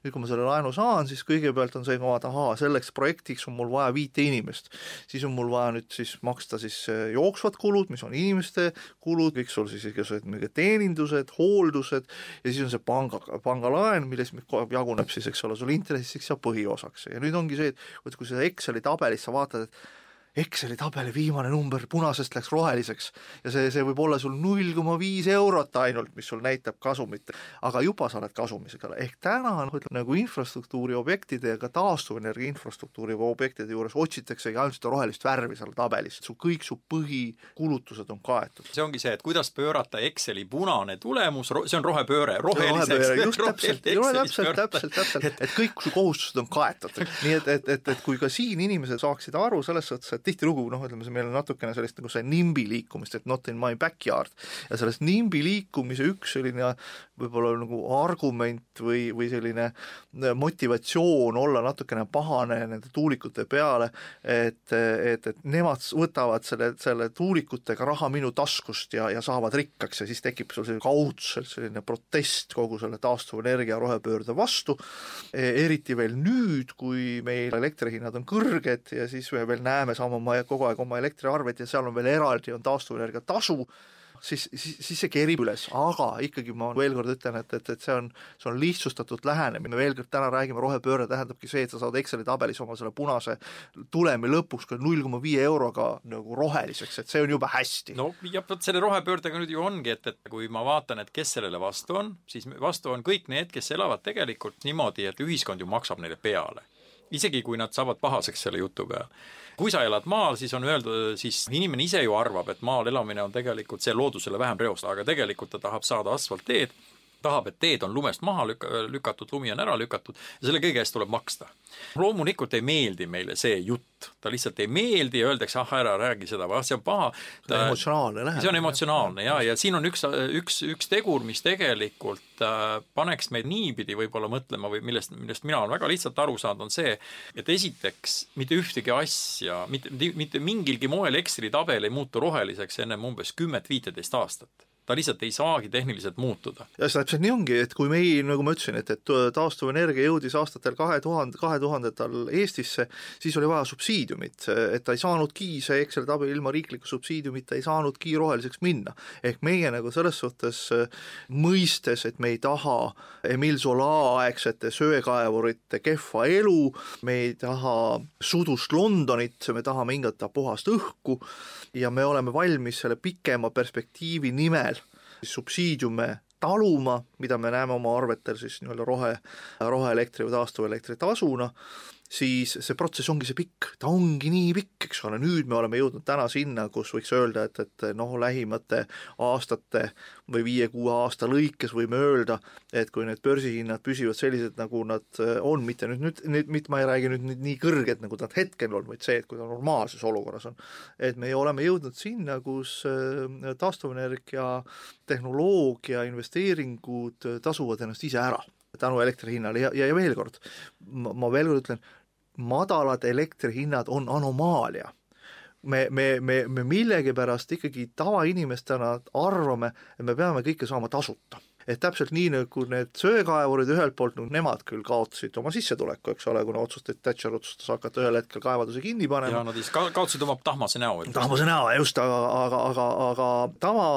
S4: nüüd, kui ma selle laenu saan, siis kõigepealt on see, et ahaa, selleks projektiks on mul vaja viite inimest, siis on mul vaja vaja nüüd siis maksta siis äh, jooksvad kulud, mis on inimeste kulud, võiks olla siis igasugused mingi teenindused, hooldused ja siis on see panga, pangalaen, milles jaguneb siis, eks ole, sul intressiks ja põhiosaks. Ja nüüd ongi see, et kui seda Exceli tabelis sa vaatad, et Exceli tabeli viimane number punasest läks roheliseks ja see, see võib olla sul null koma viis eurot ainult, mis sul näitab kasumit, aga juba sa oled kasumis, eks ole, ehk täna on ütleme nagu infrastruktuuri objektide ja ka taastuvenergia infrastruktuuri objektide juures otsitaksegi ainult seda rohelist värvi seal tabelis, sul kõik su põhikulutused on kaetud.
S5: see ongi see, et kuidas pöörata Exceli punane tulemus, see on rohepööre, roheliseks.
S4: just täpselt, täpselt, täpselt, täpselt, et kõik su kohustused on kaetud, nii et, et, et, et kui ka siin inimesed saaksid aru selles suhtes, et tihtilugu noh, ütleme see meil on natukene sellist nagu see nimbi liikumist, et not in my backyard. Ja sellest nimbi liikumise üks selline võib-olla nagu argument või, või selline äh, motivatsioon olla natukene pahane nende tuulikute peale, et, et, et nemad võtavad selle, selle tuulikutega raha minu taskust ja, ja saavad rikkaks ja siis tekib sul selline kaudselt selline protest kogu selle taastuvenergia rohepöörde vastu, e, eriti veel nüüd, kui meil elektrihinnad on kõrged ja siis me veel näeme sama oma kogu aeg oma elektriarveid ja seal on veel eraldi, on taastuvenergia tasu, siis, siis, siis see kerib üles, aga ikkagi ma veel kord ütlen, et, et, et see on, see on lihtsustatud lähenemine, veel kord täna räägime, rohepööre tähendabki see, et sa saad Exceli tabelis oma selle punase tulemi lõpuks ka null koma viie euroga nagu roheliseks, et see on juba hästi.
S5: no ja vot selle rohepöördega nüüd ju ongi, et, et kui ma vaatan, et kes sellele vastu on, siis vastu on kõik need, kes elavad tegelikult niimoodi, et ühiskond ju maksab neile peale isegi kui nad saavad pahaseks selle jutu peale. Kui sa elad maal, siis on öeldud, siis inimene ise ju arvab, et maal elamine on tegelikult see loodusele vähem reostav, aga tegelikult ta tahab saada asfaltteed tahab, et teed on lumest maha lük-, lükatud, lumi on ära lükatud ja selle kõige eest tuleb maksta. loomulikult ei meeldi meile see jutt, ta lihtsalt ei meeldi ja öeldakse, ah ära räägi seda või ah, see on paha.
S4: see on emotsionaalne lähenemine.
S5: see on emotsionaalne ja, ja siin on üks, üks, üks tegur, mis tegelikult äh, paneks meid niipidi võib-olla mõtlema või millest, millest mina olen väga lihtsalt aru saanud, on see, et esiteks mitte ühtegi asja, mitte, mitte mingilgi moel Exceli tabel ei muutu roheliseks ennem umbes kümmet-viiteist aastat ta lihtsalt ei saagi tehniliselt muutuda.
S4: ja täpselt nii ongi, et kui meil, nagu ma ütlesin, et, et taastuvenergia jõudis aastatel kahe tuhande, kahe tuhandetel Eestisse, siis oli vaja subsiidiumit, et ta ei saanudki, see Exceli tabel ilma riikliku subsiidiumita ei saanudki roheliseks minna. ehk meie nagu selles suhtes mõistes, et me ei taha Emile Zola aegsete söekaevurite kehva elu, me ei taha sudust Londonit, me tahame hingata puhast õhku ja me oleme valmis selle pikema perspektiivi nimel subsiidiume taluma, mida me näeme oma arvetel siis nii-öelda rohe, roheelektri või taastuvelektri tasuna siis see protsess ongi see pikk, ta ongi nii pikk, eks ole, nüüd me oleme jõudnud täna sinna, kus võiks öelda, et, et noh, lähimate aastate või viie-kuue aasta lõikes võime öelda, et kui need börsihinnad püsivad sellised, nagu nad äh, on, mitte nüüd, nüüd, nüüd, mitte ma ei räägi nüüd, nüüd nii kõrged, nagu nad hetkel on, vaid see, et kui ta normaalses olukorras on, et me oleme jõudnud sinna, kus äh, taastuvenergia tehnoloogia investeeringud tasuvad ennast ise ära tänu elektri hinnale. Ja, ja, ja veel kord, ma veel kord ütlen, madalad elektrihinnad on anomaalia. Me, me, me, me millegipärast ikkagi tavainimestena arvame, et me peame kõike saama tasuta et täpselt nii, nagu need söekaevurid ühelt poolt, no nemad küll kaotasid oma sissetuleku, eks ole, kuna otsustati, Thatcher otsustas hakata ühel hetkel kaevanduse kinni panema.
S5: ja nad siis ka-, kaotasid oma tahmase näo.
S4: tahmase näo, just, aga, aga, aga, aga tava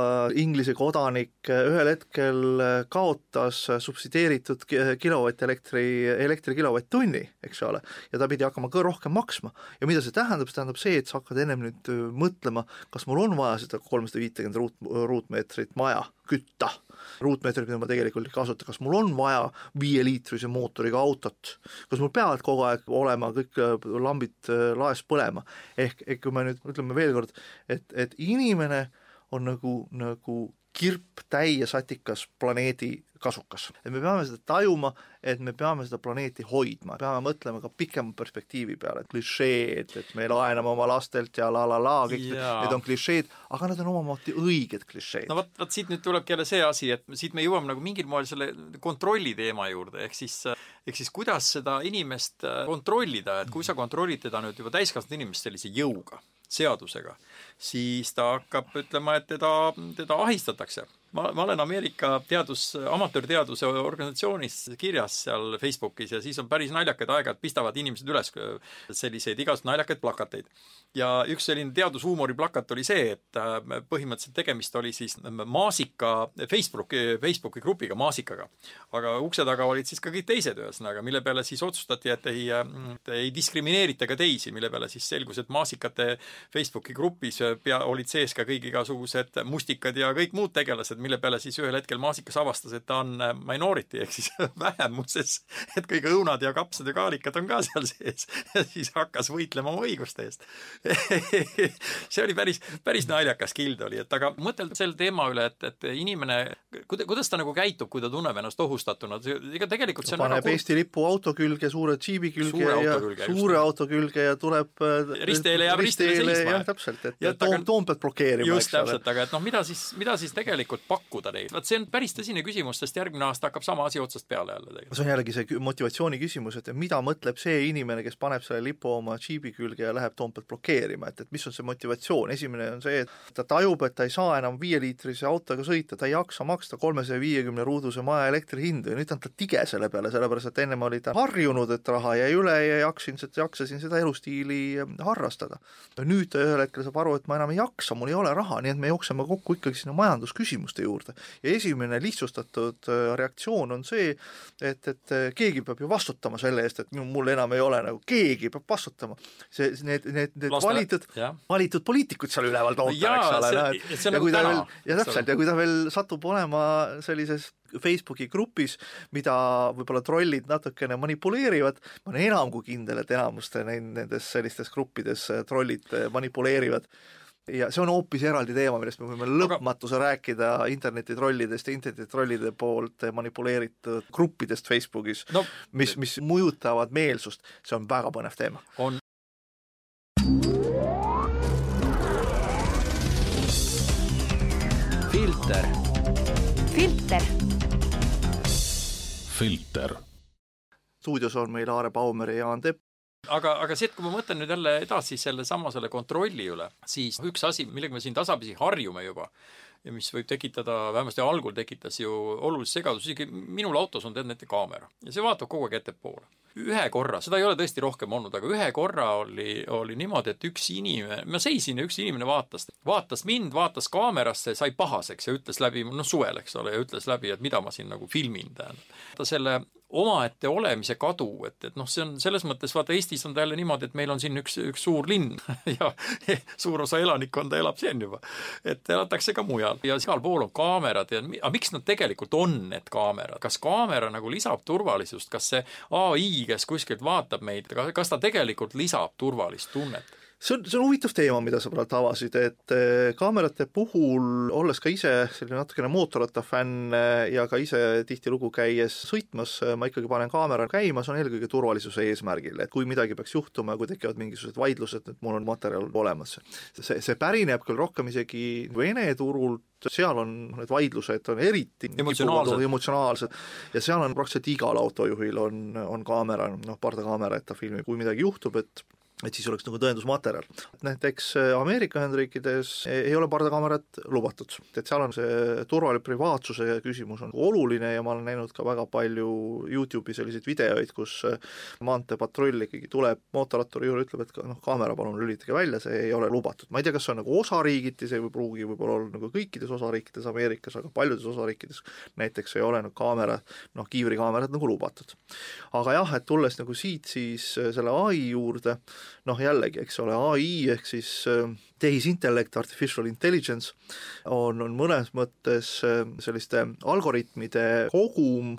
S4: äh, Inglise kodanik ühel hetkel kaotas subsideeritud kilovatt elektri, elektri kilovatt-tunni, eks ole, ja ta pidi hakkama ka rohkem maksma. ja mida see tähendab, see tähendab see, et sa hakkad ennem nüüd mõtlema, kas mul on vaja seda kolmsada viitekümmet ruut, ruutmeetrit maja kütta ruutmeetrit, mida ma tegelikult ei kasuta, kas mul on vaja viieliitrise mootoriga autot, kas mul peavad kogu aeg olema kõik äh, lambid äh, laes põlema, ehk, ehk kui me nüüd ütleme veel kord, et, et inimene on nagu, nagu kirp täiesatikas planeedi kasukas. et me peame seda tajuma, et me peame seda planeeti hoidma, peame mõtlema ka pikema perspektiivi peale, et klišeed, et me laename oma lastelt ja la la la, kõik Jaa. need on klišeed, aga nad on omamoodi õiged klišeed.
S5: no vot, vot siit nüüd tulebki jälle see asi, et siit me jõuame nagu mingil moel selle kontrolli teema juurde, ehk siis ehk siis kuidas seda inimest kontrollida, et kui sa kontrollid teda nüüd juba täiskasvanud inimest sellise jõuga, seadusega, siis ta hakkab ütlema, et teda, teda ahistatakse ma, ma olen Ameerika teadus, amatöörteaduse organisatsioonis kirjas seal Facebookis ja siis on päris naljakaid aeg-ajalt pistavad inimesed üles selliseid igasuguseid naljakaid plakateid. ja üks selline teadushuumori plakat oli see, et äh, põhimõtteliselt tegemist oli siis maasika Facebooki, Facebooki grupiga, maasikaga. aga ukse taga olid siis ka kõik teised, ühesõnaga, mille peale siis otsustati, et ei, ei diskrimineerita ka teisi, mille peale siis selgus, et maasikate Facebooki grupis pea, olid sees ka kõik igasugused mustikad ja kõik muud tegelased, mille peale siis ühel hetkel Maasikas avastas, et ta on äh, minority ehk siis vähemuses, et kõik õunad ja kapsad ja kaalikad on ka seal sees. Ja siis hakkas võitlema oma õiguste eest. See oli päris, päris naljakas kild oli, et aga mõtelda selle teema üle, et, et inimene, kuida-, kuidas ta nagu käitub, kui ta tunneb ennast ohustatuna, ega tegelikult see
S4: on paneb väga... Eesti lipu auto külge, suure džiibi külge suure ja külge, suure just. auto külge ja tuleb
S5: äh, risteele jääb risteele seisma.
S4: jah, täpselt, et ja, Toom, Toompead blokeerima,
S5: just täpselt, aga et noh, mida siis, mida siis tegelikult pakkuda neile? vot see on päris tõsine küsimus, sest järgmine aasta hakkab sama asi otsast peale jälle tegelikult.
S4: see on jällegi see motivatsiooni küsimus, et mida mõtleb see inimene, kes paneb selle lipu oma džiibi külge ja läheb Toompealt blokeerima, et, et mis on see motivatsioon, esimene on see, et ta tajub, et ta ei saa enam viieliitrise autoga sõita, ta ei jaksa maksta kolmesaja viiekümne ruuduse maja elektrihindu ja nüüd on ta tige selle peale, sellepärast et ennem oli ta harjunud, et raha jäi üle ja jaksin, jaksasin seda elustiili harrastada. nüüd ta ühel hetkel saab aru, et ma enam ei jaksa, mul ei ole raha, nii et me jookseme kokku ikkagi sinna majandusküsimuste juurde. Ja esimene lihtsustatud äh, reaktsioon on see, et, et äh, keegi peab ju vastutama selle eest, et mul enam ei ole nagu, keegi peab vastutama. see, need, need, need Lasta, valitud, valitud poliitikud seal üleval toota, eks ole, noh et ja nagu kui ta veel, ja täpselt, ja kui ta veel satub olema sellises Facebooki grupis, mida võib-olla trollid natukene manipuleerivad, ma olen enam kui kindel, et enamuste nendes sellistes gruppides äh, trollid manipuleerivad ja see on hoopis eraldi teema, millest me võime lõpmatuse Aga... rääkida internetitrollidest ja internetitrollide poolt manipuleeritud gruppidest Facebookis no,, mis, mis mõjutavad meelsust, see on väga põnev teema.
S5: on
S2: filter. filter.
S1: filter.
S4: stuudios on meil Aare Baumer ja Jaan Tepp
S5: aga, aga see, et kui ma mõtlen nüüd jälle edasi sellesama selle kontrolli üle, siis üks asi, millega me siin tasapisi harjume juba, ja mis võib tekitada, vähemasti algul tekitas ju olulist segadust, isegi minul autos on tead näite kaamera ja see vaatab kogu aeg ettepoole ühe korra, seda ei ole tõesti rohkem olnud, aga ühe korra oli, oli niimoodi, et üks inimene, ma seisin ja üks inimene vaatas, vaatas mind, vaatas kaamerasse, sai pahaseks ja ütles läbi, noh suvel, eks ole, ja ütles läbi, et mida ma siin nagu filmin, tähendab. ta selle omaette olemise kadu, et, et noh, see on selles mõttes, vaata Eestis on ta jälle niimoodi, et meil on siin üks, üks suur linn ja suur osa elanikkonda elab siin juba. et elatakse ka mujal ja igal pool on kaamerad ja aga miks nad tegelikult on, need kaamerad, kas kaamera nagu lisab turvalisust, kas see ai, kes kuskilt vaatab meid, kas ta tegelikult lisab turvalist tunnet?
S4: See on, see on huvitav teema, mida sa praegu avasid, et eh, kaamerate puhul, olles ka ise selline natukene mootorrattafänn eh, ja ka ise tihtilugu käies sõitmas, eh, ma ikkagi panen kaamera käima, see on eelkõige turvalisuse eesmärgil, et kui midagi peaks juhtuma kui tekivad mingisugused vaidlused, et mul on materjal olemas. see, see pärineb küll rohkem isegi Vene turult, seal on need vaidlused on eriti
S5: emotsionaalsed,
S4: emotsionaalsed. Ja seal on praktiliselt igal autojuhil on, on kaamera, noh, pardakaamera, et ta filmib, kui midagi juhtub, et et siis oleks nagu tõendusmaterjal. näiteks äh, Ameerika Ühendriikides ei ole pardakaamerat lubatud, et seal on see turvaline privaatsuse küsimus on oluline ja ma olen näinud ka väga palju YouTube'i selliseid videoid, kus äh, maanteepatrull ikkagi tuleb mootorratturi juurde, ütleb, et noh, kaamera palun lülitage välja, see ei ole lubatud. ma ei tea, kas see on nagu osariigiti, see ei pruugi võib-olla olla nagu kõikides osariikides Ameerikas, aga paljudes osariikides näiteks ei ole nagu kaamera, noh, kiivrikaamerad nagu lubatud. aga jah, et tulles nagu siit siis äh, selle ai juurde, noh jällegi, eks ole, ai ehk siis äh, tehisintellekt, artificial intelligence, on, on mõnes mõttes äh, selliste algoritmide kogum,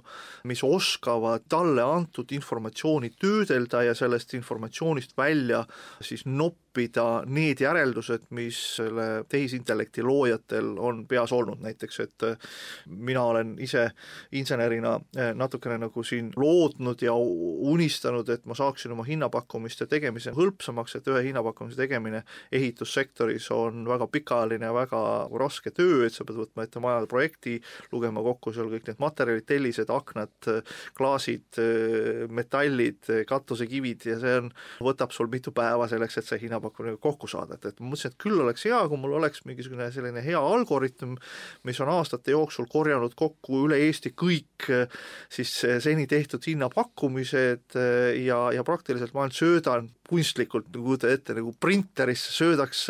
S4: mis oskavad talle antud informatsiooni töödelda ja sellest informatsioonist välja siis noppida need järeldused, mis selle tehisintellekti loojatel on peas olnud, näiteks et äh, mina olen ise insenerina äh, natukene nagu siin lootnud ja unistanud, et ma saaksin oma hinnapakkumiste tegemise hõlpsamaks, et ühe hinnapakkumise tegemine ehitussektoris sektoris on väga pikaajaline ja väga raske töö, et sa pead võtma ette maja projekti, lugema kokku seal kõik need materjalid, tellised, aknad, klaasid, metallid, katusekivid ja see on, võtab sul mitu päeva selleks, et see hinnapakkumine kokku saada, et, et ma mõtlesin, et küll oleks hea, kui mul oleks mingisugune selline hea algoritm, mis on aastate jooksul korjanud kokku üle Eesti kõik siis seni tehtud hinnapakkumised ja, ja praktiliselt ma ainult söödan kunstlikult, nagu kujuta ette, nagu printerisse söödaks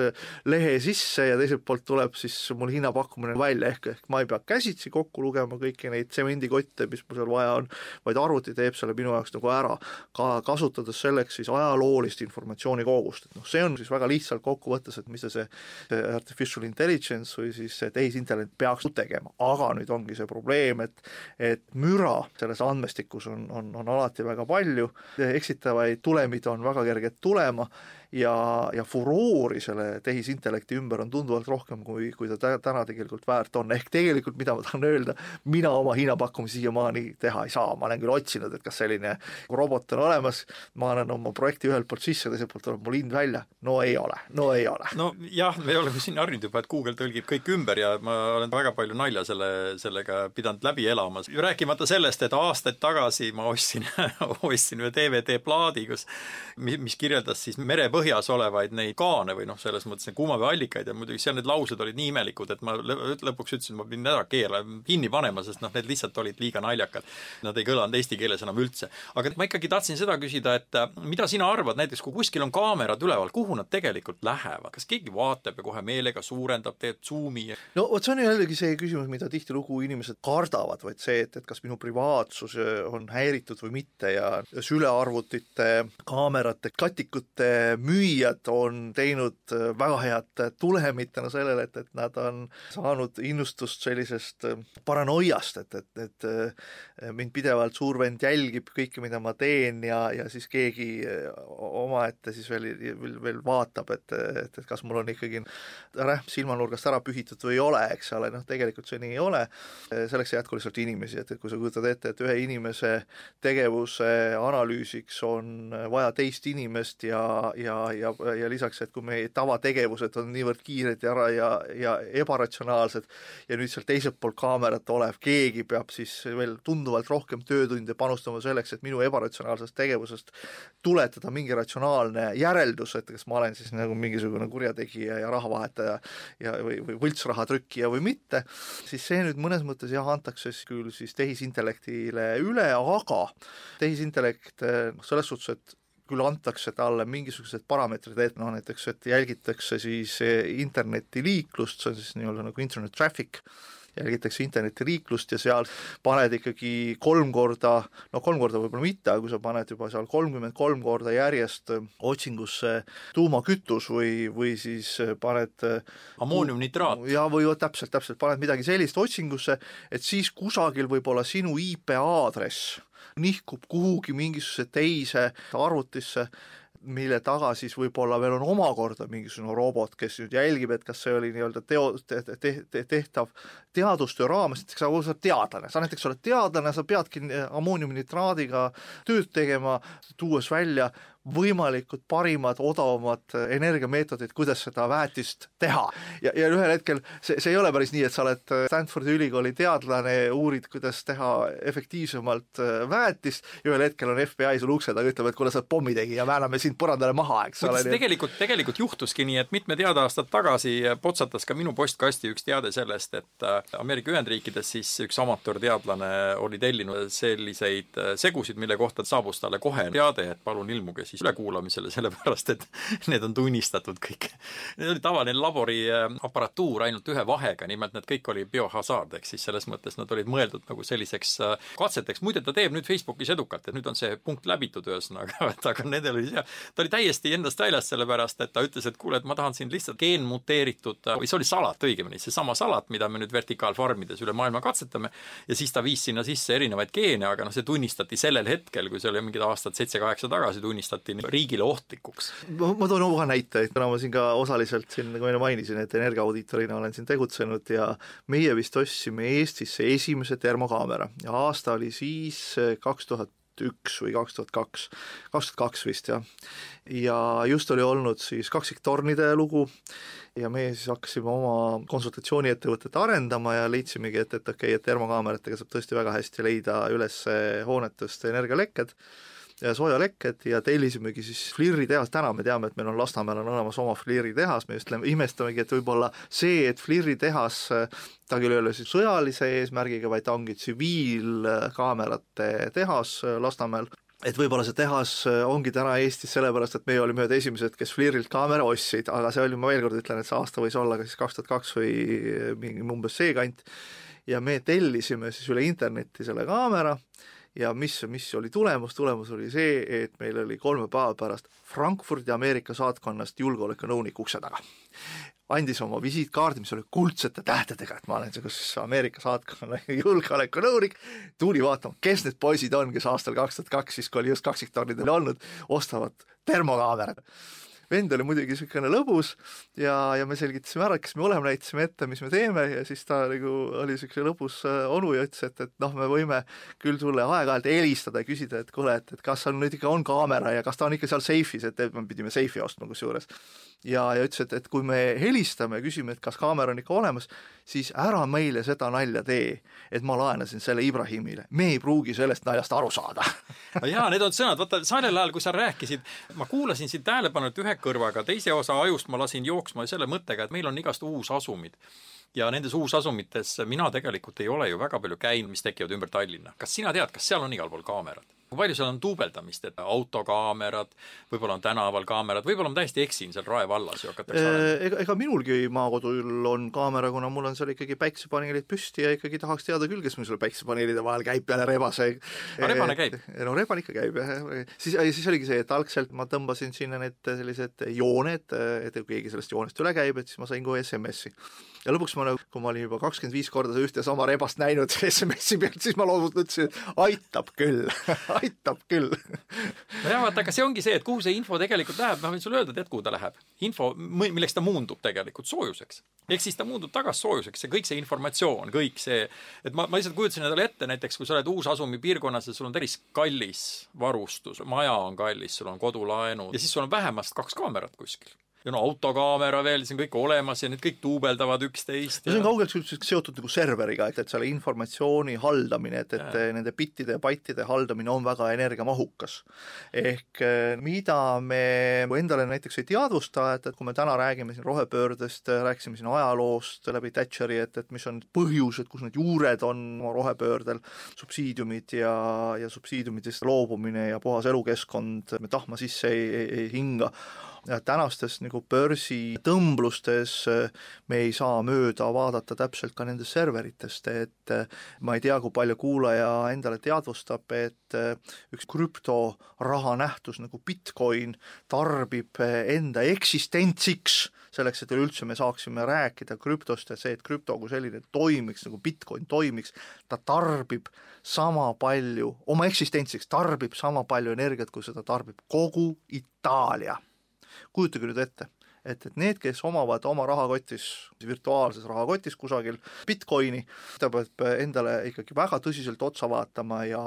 S4: lehe sisse ja teiselt poolt tuleb siis mul hinnapakkumine välja, ehk, ehk ma ei pea käsitsi kokku lugema kõiki neid tsemendikotte, mis mul seal vaja on, vaid arvuti teeb selle minu jaoks nagu ära, ka kasutades selleks siis ajaloolist informatsiooni kogust, et noh, see on siis väga lihtsalt kokkuvõttes, et mis see, see artificial intelligence või siis see tehisintellekt peaks tegema, aga nüüd ongi see probleem, et et müra selles andmestikus on, on, on alati väga palju, eksitavaid tulemid on väga kerged tulema ja, ja furoori selle tehisintellekti ümber on tunduvalt rohkem, kui, kui ta täna tegelikult väärt on, ehk tegelikult mida ma tahan öelda, mina oma hinnapakkumisi siiamaani teha ei saa, ma olen küll otsinud, et kas selline robot on olemas, ma annan oma projekti ühelt poolt sisse, teiselt poolt tuleb mul hind välja, no ei ole, no ei ole.
S5: no jah, me oleme siin harjunud juba, et Google tõlgib kõik ümber ja ma olen väga palju nalja selle, sellega pidanud läbi elama, rääkimata sellest, et aastaid tagasi ma ostsin ostsin ühe DVD-plaadi, kus mis kirjeldas siis merepõhja põhjas olevaid neid kaane või noh, selles mõttes neid kuumaveeallikaid ja muidugi seal need laused olid nii imelikud, et ma lõpuks ütlesin, ma pidin ära keerama, kinni panema, sest noh, need lihtsalt olid liiga naljakad. Nad ei kõlanud eesti keeles enam üldse. aga ma ikkagi tahtsin seda küsida, et äh, mida sina arvad, näiteks kui kuskil on kaamerad üleval, kuhu nad tegelikult lähevad, kas keegi vaatab ja kohe meelega suurendab, teeb suumi ja...
S4: no vot, see on jällegi see küsimus, mida tihtilugu inimesed kardavad, vaid see, et, et kas minu privaatsus äh, on häiritud või mitte ja sülearvutite, kaamerate, katikute müüjad on teinud äh, väga head tulemit tänu sellele, et, et nad on saanud innustust sellisest äh, paranoiast, et, et, et äh, mind pidevalt suur vend jälgib kõike, mida ma teen ja, ja siis keegi omaette siis veel, veel, veel vaatab, et, et, et kas mul on ikkagi rähm silmanurgast ära pühitud või ei ole, eks ole, noh tegelikult see nii ei ole, selleks ei jätku lihtsalt inimesi, et, et kui sa kujutad ette, et ühe inimese tegevuse analüüsiks on vaja teist inimest ja, ja ja, ja lisaks, et kui meie tavategevused on niivõrd kiired ja, ja, ja ebaratsionaalsed ja nüüd seal teiselt poolt kaamerat olev keegi peab siis veel tunduvalt rohkem töötunde panustama selleks, et minu ebaratsionaalsest tegevusest tuletada mingi ratsionaalne järeldus, et kas ma olen siis nagu mingisugune kurjategija ja rahavahetaja ja või, või võltsrahatrükkija või mitte, siis see nüüd mõnes mõttes jah, antakse küll siis tehisintellektile üle, aga tehisintellekt noh, selles suhtes, et küll antakse talle mingisugused parameetrid, et noh, näiteks, et jälgitakse siis internetiliiklust, see on siis nii-öelda nagu internet traffic, jälgitakse internetiliiklust ja seal paned ikkagi kolm korda, no kolm korda võib-olla mitte, aga kui sa paned juba seal kolmkümmend kolm korda järjest otsingusse tuumakütus või, või siis paned
S5: ammooniumnitraat.
S4: ja või täpselt, täpselt, paned midagi sellist otsingusse, et siis kusagil võib olla sinu IP aadress nihkub kuhugi mingisugusesse teise arvutisse, mille taga siis võib-olla veel on omakorda mingisugune robot, kes nüüd jälgib, et kas see oli nii-öelda teo te,, te, te, tehtav teadustöö raames, näiteks sa oled teadlane, sa näiteks oled teadlane, sa peadki ammooniumnitraadiga tööd tegema, tuues välja võimalikud parimad, odavamad energiameetodid, kuidas seda väetist teha. ja, ja ühel hetkel see, see ei ole päris nii, et sa oled Stanfordi ülikooli teadlane, uurid, kuidas teha efektiivsemalt väetist ja ühel hetkel on FBI sul ukse taga, ütleb, et kuule, sa oled pommitegija, vääname sind põrandale maha, eks
S5: ole. tegelikult, tegelikult juhtuski nii, et mitmed head aastad tagasi potsatas ka minu postkasti üks teade sellest, et Ameerika Ühendriikides siis üks amatöörteadlane oli tellinud selliseid äh, segusid, mille kohta saabus talle kohe teade, et palun ilmuge siis ülekuulamisele, sellepärast et need on tunnistatud kõik. Need oli tavaline laboriaparatuur ainult ühe vahega, nimelt need kõik oli biohazard, ehk siis selles mõttes nad olid mõeldud nagu selliseks äh, katseteks, muide ta teeb nüüd Facebookis edukalt, et nüüd on see punkt läbitud ühesõnaga, et aga nendel oli see, ta oli täiesti endast väljas, sellepärast et ta ütles, et kuule, et ma tahan siin lihtsalt geenmuteeritud, või see oli salat õigemini, seesama salat, mida me nüüd vertikaalfarmides üle maailma katsetame, ja siis ta viis sinna sisse erinevaid geene, aga noh, see tunnistati sellel hetkel, kui see oli mingid aastad seitse-kaheksa tagasi, tunnistati riigile ohtlikuks?
S4: ma, ma toon uue näite, kuna ma siin ka osaliselt siin, nagu enne mainisin, et energiaaudiitorina olen siin tegutsenud ja meie vist ostsime Eestisse esimese termokaamera ja aasta oli siis kaks tuhat üks või kaks tuhat kaks, kaks tuhat kaks vist jah. ja just oli olnud siis kaksiktornide lugu ja meie siis hakkasime oma konsultatsiooniettevõtet arendama ja leidsimegi, et, et okei okay,, et termokaameratega saab tõesti väga hästi leida üles hoonetest energialekked soojalekked ja tellisimegi siis Flirri tehas, täna me teame, et meil on Lasnamäel on olemas oma Flirri tehas, me just imestamegi, et võib-olla see, et Flirri tehas, ta küll ei ole siis sõjalise eesmärgiga, vaid ta ongi tsiviilkaamerate tehas Lasnamäel, et võib-olla see tehas ongi täna Eestis sellepärast, et meie olime ühed esimesed, kes Flirilt kaamera ostsid, aga see oli, ma veel kord ütlen, et see aasta võis olla ka siis kaks tuhat kaks või mingi umbes see kant, ja me tellisime siis üle interneti selle kaamera ja mis, mis oli tulemus, tulemus oli see, et meil oli kolme päeva pärast Frankfurdi Ameerika saatkonnast julgeolekunõunik ukse taga. andis oma visiitkaardi, mis oli kuldsete tähtedega, et ma olen siis Ameerika saatkonna julgeolekunõunik, tuli vaatama, kes need poisid on, kes aastal kaks tuhat kaks, siis kui oli just kaksiktornidel olnud, ostavad termokaamerat vend oli muidugi niisugune lõbus ja, ja me selgitasime ära, kes me oleme, näitasime ette, mis me teeme ja siis ta nagu oli niisugune lõbus äh, onu ja ütles, et, et noh, me võime küll sulle aeg-ajalt helistada ja küsida, et kuule, et, et kas seal nüüd ikka on kaamera ja kas ta on ikka seal seifis, et me pidime seifi ostma kusjuures. Ja, ja ütles, et, et kui me helistame ja küsime, et kas kaamera on ikka olemas, siis ära meile seda nalja tee, et ma laenasin selle Ibrahimile, me ei pruugi sellest naljast aru saada.
S5: No jaa, need on sõnad, vaata sellel ajal, kui sa rääkisid, ma kuulasin sind tähelepanelikult ühe kõrvaga, teise osa ajust ma lasin jooksma selle mõttega, et meil on igast uusasumid. Ja nendes uusasumites mina tegelikult ei ole ju väga palju käinud, mis tekivad ümber Tallinna. kas sina tead, kas seal on igal pool kaamerad? kui palju seal on duubeldamist, et autokaamerad, võib-olla on tänaval kaamerad, võib-olla ma täiesti eksin seal Rae vallas ju hakatakse
S4: äh, ega, ega minulgi maakodul on kaamera, kuna mul on seal ikkagi päiksepaneelid püsti ja ikkagi tahaks teada küll, kes mul seal päiksepaneelide vahel käib peale rebase.
S5: no rebane käib?
S4: no rebane ikka käib jah, siis, siis oligi see, et algselt ma tõmbasin sinna need sellised jooned, et kui keegi sellest joonest üle käib, et siis ma sain kohe SMS-i ja lõpuks ma nagu, kui ma olin juba kakskümmend viis korda ühte sama rebast näinud SMS-i pealt, siis ma loovutasin, ütlesin, et aitab küll aitab küll.
S5: nojah, vaata, aga see ongi see, et kuhu see info tegelikult läheb, ma võin sulle öelda, tead, kuhu ta läheb. info, milleks ta muundub tegelikult, soojuseks. ehk siis ta muundub tagasi soojuseks, see kõik see informatsioon, kõik see, et ma, ma lihtsalt kujutasin endale ette näiteks, kui sa oled uusasumi piirkonnas ja sul on päris kallis varustus, maja on kallis, sul on kodulaenud ja siis sul on vähemasti kaks kaamerat kuskil ja no autokaamera veel, see on kõik olemas ja need kõik duubeldavad üksteist.
S4: ja see on kaugelt seotud nagu serveriga, et, et selle informatsiooni haldamine, et, et ja. nende bittide ja baitide haldamine on väga energiamahukas. ehk eh, mida me endale näiteks ei teadvusta, et, et kui me täna räägime siin rohepöördest, rääkisime siin ajaloost läbi Thatcheri, et, et mis on põhjused, kus need juured on rohepöördel, subsiidiumid ja, ja subsiidiumidest loobumine ja puhas elukeskkond, me tahma sisse ei, ei, ei hinga tänastes nagu börsitõmblustes äh, me ei saa mööda vaadata täpselt ka nendest serveritest, et äh, ma ei tea, kui palju kuulaja endale teadvustab, et äh, üks krüptoraha nähtus nagu Bitcoin tarbib enda eksistentsiks, selleks, et üleüldse me saaksime rääkida krüptost ja see, et krüpto kui selline toimiks, nagu Bitcoin toimiks, ta tarbib sama palju, oma eksistentsiks tarbib sama palju energiat, kui seda tarbib kogu Itaalia kujutage nüüd ette, et, et need, kes omavad oma rahakotis, virtuaalses rahakotis kusagil Bitcoini, ta peab endale ikkagi väga tõsiselt otsa vaatama ja,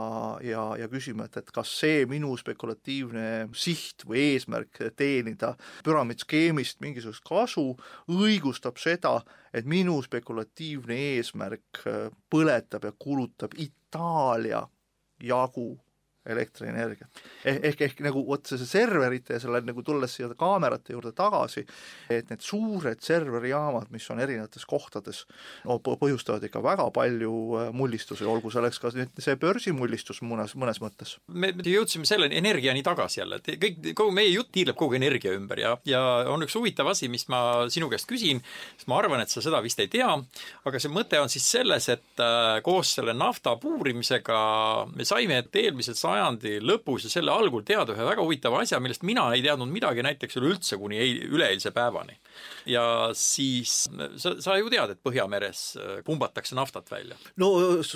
S4: ja, ja küsima, et, et kas see minu spekulatiivne siht või eesmärk teenida püramiidskeemist mingisugust kasu õigustab seda, et minu spekulatiivne eesmärk põletab ja kulutab Itaalia jagu elektrienergiat. ehk, ehk, ehk nagu vot see serverite ja selle nagu tulles siia kaamerate juurde tagasi, et need suured serverijaamad, mis on erinevates kohtades, no põhjustavad ikka väga palju äh, mullistusi, olgu selleks ka nüüd see börsimullistus mõnes, mõnes mõttes.
S5: me, me jõudsime selleni energiani tagasi jälle, et kõik, kogu meie jutt tiirleb kogu energia ümber ja, ja on üks huvitav asi, mis ma sinu käest küsin, sest ma arvan, et sa seda vist ei tea, aga see mõte on siis selles, et äh, koos selle nafta puurimisega me saime, et eelmisel sajandil sajandi lõpus ja selle algul teada ühe väga huvitava asja, millest mina ei teadnud midagi näiteks üleüldse kuni ei, üleeilse päevani. ja siis sa, sa ju tead, et Põhjameres äh, pumbatakse naftat välja.
S4: no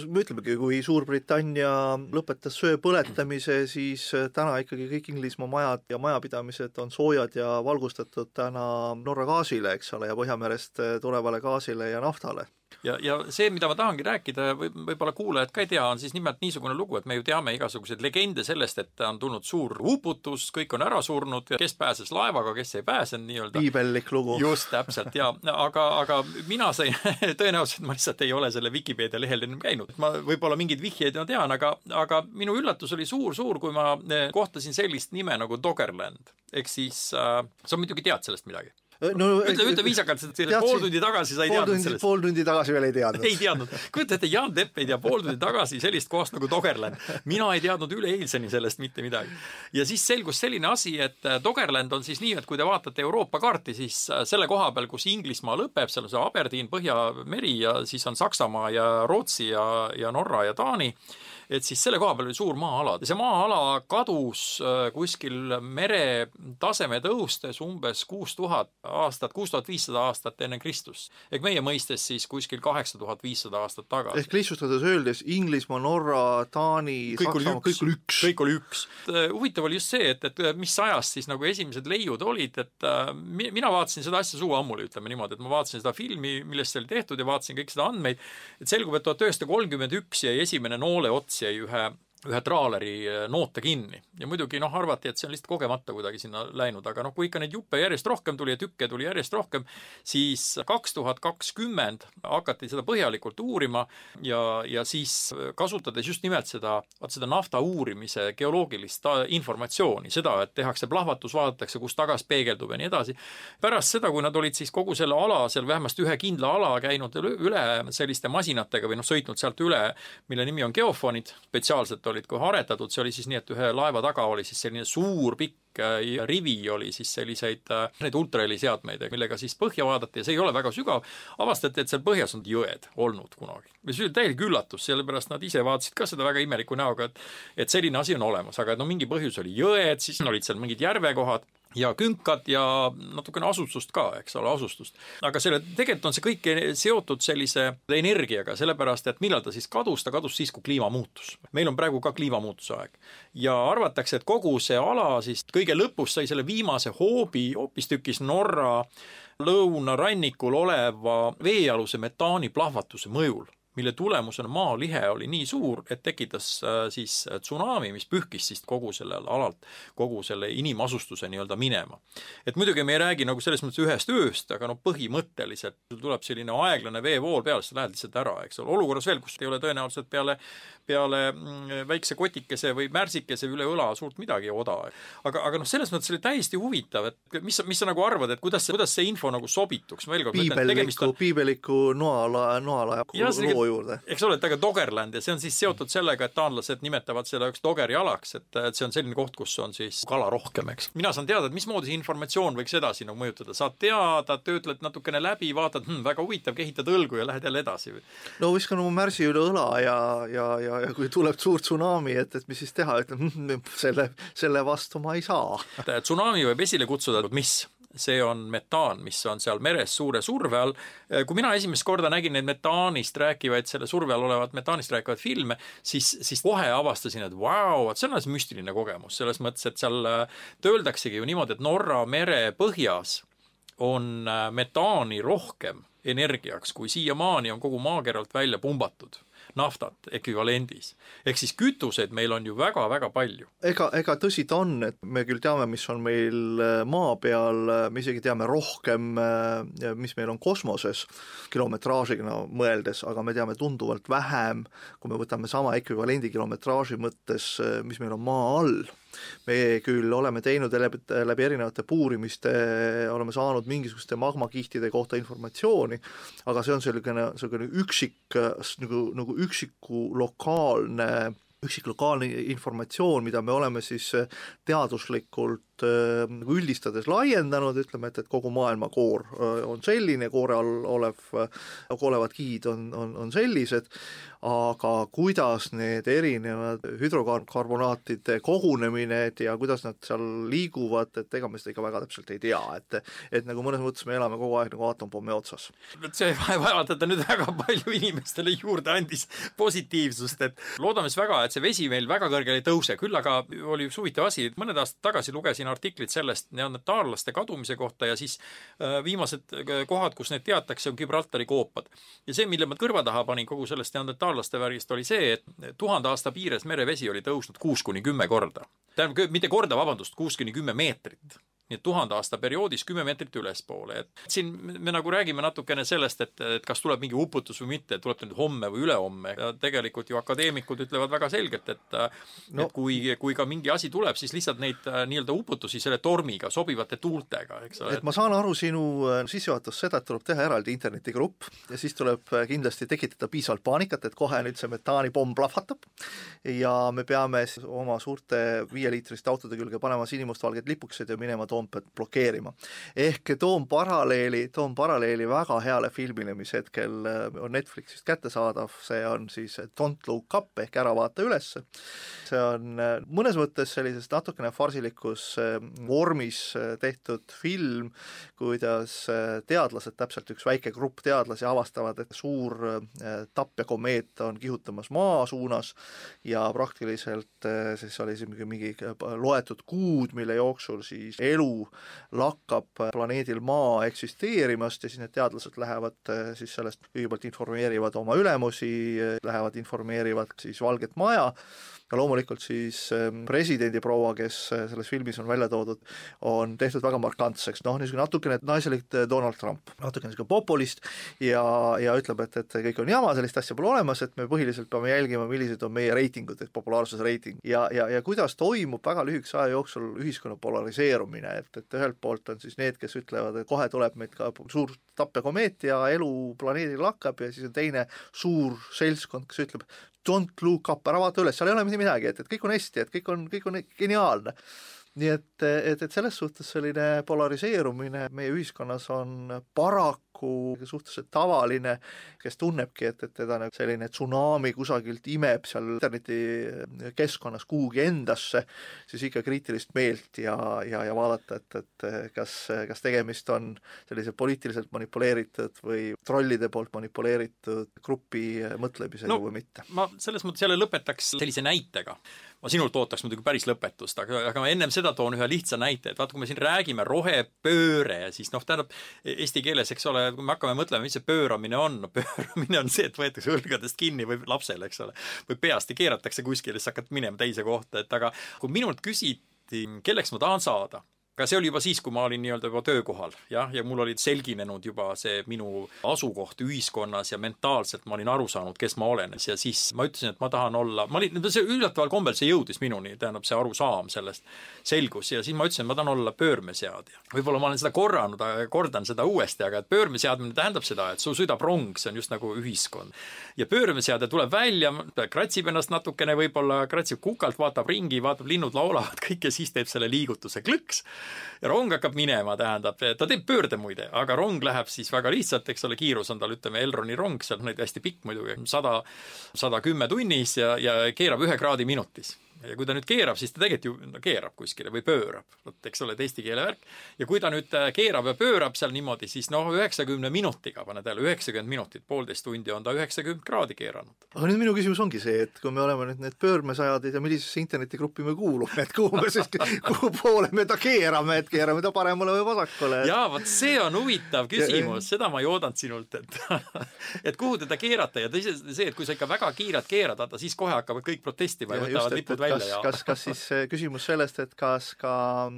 S4: me ütlemegi, kui Suurbritannia lõpetas söe põletamise, siis äh, täna ikkagi kõik Inglismaa majad ja majapidamised on soojad ja valgustatud täna Norra gaasile, eks ole, ja Põhjamerest äh, tulevale gaasile ja naftale
S5: ja, ja see, mida ma tahangi rääkida, võib, võib-olla kuulajad ka ei tea, on siis nimelt niisugune lugu, et me ju teame igasuguseid legende sellest, et on tulnud suur uputus, kõik on ära surnud, kes pääses laevaga, kes ei pääsenud nii-öelda.
S4: piibellik lugu.
S5: just, täpselt, ja aga, aga mina sain tõenäoliselt ma lihtsalt ei ole selle Vikipeedia lehel ennem käinud. ma võib-olla mingeid vihjeid ma tean, aga, aga minu üllatus oli suur-suur, kui ma eh, kohtasin sellist nime nagu Doggerland. ehk siis äh, sa muidugi tead sellest midagi
S4: no
S5: ütle, ütle viisakalt, et pool tundi tagasi sa ei teadnud tundi, sellest.
S4: pool tundi tagasi veel ei teadnud.
S5: ei teadnud. kujuta ette, Jaan Tepp ei tea pool tundi tagasi sellist kohast nagu Doggerland. mina ei teadnud üleeilseni sellest mitte midagi. ja siis selgus selline asi, et äh, Doggerland on siis nii, et kui te vaatate Euroopa kaarti, siis äh, selle koha peal, kus Inglismaa lõpeb, seal on see Aberdeen, Põhjameri ja siis on Saksamaa ja Rootsi ja, ja Norra ja Taani et siis selle koha peal oli suur maa-ala ja see maa-ala kadus äh, kuskil meretaseme tõustes umbes kuus tuhat aastat, kuus tuhat viissada aastat enne Kristust. ehk meie mõistes siis kuskil kaheksa tuhat viissada aastat tagasi.
S4: ehk lihtsustades öeldes Inglismaa, Norra, Taani, Saksamaa, kõik oli üks.
S5: kõik oli üks. Äh, huvitav oli just see, et, et mis ajast siis nagu esimesed leiud olid, et äh, mina vaatasin seda asja suu ammuli, ütleme niimoodi, et ma vaatasin seda filmi, millest see oli tehtud ja vaatasin kõik seda andmeid, et selgub, et tuhat üheksasada kolmkümmend üks jäi esimene nooleots jäi ühe ühe traaleri äh, noote kinni ja muidugi noh, arvati, et see on lihtsalt kogemata kuidagi sinna läinud, aga noh, kui ikka neid juppe järjest rohkem tuli ja tükke tuli järjest rohkem, siis kaks tuhat kakskümmend hakati seda põhjalikult uurima ja, ja siis kasutades just nimelt seda, vaat seda nafta uurimise geoloogilist informatsiooni, seda, et tehakse plahvatus, vaadatakse, kus tagas peegeldub ja nii edasi. pärast seda, kui nad olid siis kogu selle ala, seal vähemasti ühe kindla ala käinud üle selliste masinatega või noh, sõitnud sealt üle, mille nimi on geofonid, spetsiaalselt olid kohe aretatud, see oli siis nii, et ühe laeva taga oli siis selline suur pikk ja rivi oli siis selliseid äh, neid ultraheliseadmeid, millega siis põhja vaadati ja see ei ole väga sügav, avastati, et seal põhjas on jõed olnud kunagi. mis oli täielik üllatus, sellepärast nad ise vaatasid ka seda väga imeliku näoga, et et selline asi on olemas, aga no mingi põhjus oli jõed, siis olid seal mingid järvekohad ja künkad ja natukene asustust ka, eks ole, asustust. aga selle, tegelikult on see kõik seotud sellise energiaga, sellepärast et millal ta siis kadus, ta kadus siis, kui kliima muutus. meil on praegu ka kliimamuutuse aeg. ja arvatakse, et kogu see ala siis kõige lõpus sai selle viimase hoobi hoopistükkis Norra lõunarannikul oleva veealuse metaani plahvatuse mõjul mille tulemusena maalihe oli nii suur, et tekitas äh, siis äh, tsunami, mis pühkis siis kogu sellel alalt, kogu selle inimasustuse nii-öelda minema. et muidugi me ei räägi nagu selles mõttes ühest ööst, aga noh, põhimõtteliselt tuleb selline aeglane veevool peale, sa lähed lihtsalt ära, eks ole, olukorras veel, kus ei ole tõenäoliselt peale, peale mm, väikse kotikese või märsikese üle õla suurt midagi oda. aga, aga noh, selles mõttes oli täiesti huvitav, et mis sa, mis sa nagu arvad, et kuidas see, kuidas see info nagu sobituks, veel kord
S4: piibelliku, piibelliku noala, noala loo juurde.
S5: eks ole, et aga Doggerland ja see on siis seotud sellega, et taanlased nimetavad selle üks Dogeri alaks, et, et see on selline koht, kus on siis kala rohkem, eks. mina saan teada, et mismoodi see informatsioon võiks edasi nagu mõjutada, saad teada, töötled natukene läbi, vaatad hm,, väga huvitav, kehitad õlgu ja lähed jälle edasi.
S4: no viskan oma märsi üle õla ja, ja, ja, ja kui tuleb suur tsunami, et, et mis siis teha, ütlen hm, selle, selle vastu ma ei saa.
S5: tsunami võib esile kutsuda, mis see on metaan, mis on seal meres suure surve all. kui mina esimest korda nägin neid metaanist rääkivaid, selle surve all olevat metaanist rääkivaid filme, siis, siis kohe avastasin, et vau, vot see on alles müstiline kogemus, selles mõttes, et seal äh, öeldaksegi ju niimoodi, et Norra mere põhjas on äh, metaani rohkem energiaks, kui siiamaani on kogu maakeralt välja pumbatud naftat ekvivalendis. ehk siis kütuseid meil on ju väga-väga palju.
S4: ega, ega tõsi ta on, et me küll teame, mis on meil äh, maa peal, äh, me isegi teame rohkem, äh, mis meil on kosmoses kilometraažina mõeldes, aga me teame tunduvalt vähem, kui me võtame sama ekvivalendi kilometraaži mõttes, mis meil on maa all me küll oleme teinud läbi, läbi erinevate puurimiste, oleme saanud mingisuguste magmakihtide kohta informatsiooni, aga see on selline, selline üksik, nagu, nagu üksiku lokaalne üksik lokaalne informatsioon, mida me oleme siis teaduslikult nagu üldistades laiendanud, ütleme, et, et kogu maailma koor äh, on selline, koore all olev, olevad kihid on, on, on sellised, aga kuidas need erinevad hüdrokarbonaatide kogunemised ja kuidas nad seal liiguvad, et ega me seda ikka väga täpselt ei tea, et et nagu mõnes mõttes me elame kogu aeg nagu aatompomme otsas.
S5: see vaevalt, et ta nüüd väga palju inimestele juurde andis positiivsust, et loodame siis väga, et see vesi meil väga kõrgele ei tõuse, küll aga oli üks huvitav asi, mõned aastad tagasi lugesin siin artiklit sellest neandertaallaste kadumise kohta ja siis äh, viimased äh, kohad, kus neid teatakse, on Gibraltari koopad. ja see, mille ma kõrva taha panin kogu sellest neandertaallaste värgist, oli see, et tuhande aasta piires merevesi oli tõusnud kuus kuni kümme korda. tähendab, mitte korda, vabandust, kuus kuni kümme meetrit nii et tuhande aasta perioodis kümme meetrit ülespoole, et siin me nagu räägime natukene sellest, et, et kas tuleb mingi uputus või mitte, tuleb ta nüüd homme või ülehomme ja tegelikult ju akadeemikud ütlevad väga selgelt, et no. et kui, kui ka mingi asi tuleb, siis lihtsalt neid äh, nii-öelda uputusi selle tormiga, sobivate tuultega, eks ole.
S4: et ma saan aru sinu äh, sissejuhatust seda, et tuleb teha eraldi internetigrupp ja siis tuleb äh, kindlasti tekitada piisavalt paanikat, et kohe nüüd see metaanipomm plahvatab ja me peame oma suurte viieliitriste autode külge panema sinimustvalged lipukesed ja minema tooma Toompead blokeerima. ehk toon paralleeli, toon paralleeli väga heale filmile, mis hetkel äh, on Netflixist kättesaadav, see on siis Don't look up ehk Ära vaata ülesse. see on äh, mõnes mõttes sellises natukene farsilikus äh, vormis tehtud film, kuidas teadlased, täpselt üks väike grupp teadlasi avastavad, et suur tapjakomeet on kihutamas maa suunas ja praktiliselt siis oli siin mingi, mingi loetud kuud, mille jooksul siis elu elu lakkab planeedil Maa eksisteerimast ja siis need teadlased lähevad eh, siis sellest, kõigepealt informeerivad oma ülemusi, lähevad informeerivad siis Valget Maja, ja loomulikult siis ehm, presidendi proua, kes eh, selles filmis on välja toodud, on tehtud väga markantseks, noh, niisugune natukene naiselik eh, Donald Trump, natukene niisugune populist ja, ja ütleb, et, et kõik on jama, sellist asja pole olemas, et me põhiliselt peame jälgima, millised on meie reitingud, et populaarsuse reiting. Ja, ja, ja kuidas toimub väga lühikese aja jooksul ühiskonna polariseerumine, et, et ühelt poolt on siis need, kes ütlevad, et kohe tuleb meid ka suur tapjakomeet ja elu planeedil hakkab ja siis on teine suur seltskond, kes ütleb, don't look up, ära vaata üles, seal ei ole mitte midagi, et, et kõik on hästi, et kõik on, kõik on geniaalne nii et, et, et selles suhtes selline polariseerumine meie ühiskonnas on paraku suhteliselt tavaline, kes tunnebki, et, et teda nagu selline tsunami kusagilt imeb seal internetikeskkonnas kuhugi endasse, siis ikka kriitilist meelt ja, ja, ja vaadata, et, et kas, kas tegemist on sellise poliitiliselt manipuleeritud või trollide poolt manipuleeritud grupi mõtlemisega no, või mitte.
S5: ma selles mõttes jälle lõpetaks sellise näitega ma sinult ootaks muidugi päris lõpetust, aga, aga ma ennem seda toon ühe lihtsa näite, et vaata, kui me siin räägime rohepööre, siis noh, tähendab eesti keeles, eks ole, kui me hakkame mõtlema, mis see pööramine on, no pööramine on see, et võetakse õlgadest kinni või lapsele, eks ole, või peast ja keeratakse kuskile, siis hakkad minema teise kohta, et aga kui minult küsiti, kelleks ma tahan saada aga see oli juba siis, kui ma olin nii-öelda juba töökohal, jah, ja mul olid selginenud juba see minu asukoht ühiskonnas ja mentaalselt ma olin aru saanud, kes ma olen ja siis ma ütlesin, et ma tahan olla, ma olin, see üllataval kombel see jõudis minuni, tähendab see arusaam sellest selgus ja siis ma ütlesin, et ma tahan olla pöörmeseadja. võib-olla ma olen seda korranud, kordan seda uuesti, aga et pöörmeseadmine tähendab seda, et sul sõidab rong, see on just nagu ühiskond. ja pöörmeseade tuleb välja, kratsib ennast natukene, võib-olla kratsib kukalt, vaatab ringi, vaatab, linnud laulavad kõik ja siis teeb selle liigutuse klõks ja rong hakkab minema, tähendab, ta teeb pöörde muide, aga rong läheb siis väga lihtsalt, eks ole, kiirus on tal, ütleme, Elroni rong, seal on neid hästi pikk muidugi, sada, sada kümme tunnis ja, ja keerab ühe kraadi minutis ja kui ta nüüd keerab, siis ta tegelikult ju no, keerab kuskile või pöörab, vot eks ole, et eesti keele värk. ja kui ta nüüd äh, keerab ja pöörab seal niimoodi, siis noh, üheksakümne minutiga, pane tähele, üheksakümmend minutit, poolteist tundi on ta üheksakümmend kraadi keeranud.
S4: aga nüüd minu küsimus ongi see, et kui me oleme nüüd need pöörmesajadid ja millisesse internetigruppi me kuulume, et kuhu me siis, kuhu poole me ta keerame, et keerame ta paremale või vasakule et...?
S5: jaa, vot see on huvitav küsimus, seda ma ei oodanud sinult, et et kuhu teda keerata ja teiseks see, et kui sa ikka väga kiirelt keerad, vaata siis kohe hakkavad kõik protestima ja, ja võtavad lipud välja
S4: kas, kas, kas siis küsimus sellest, et kas ka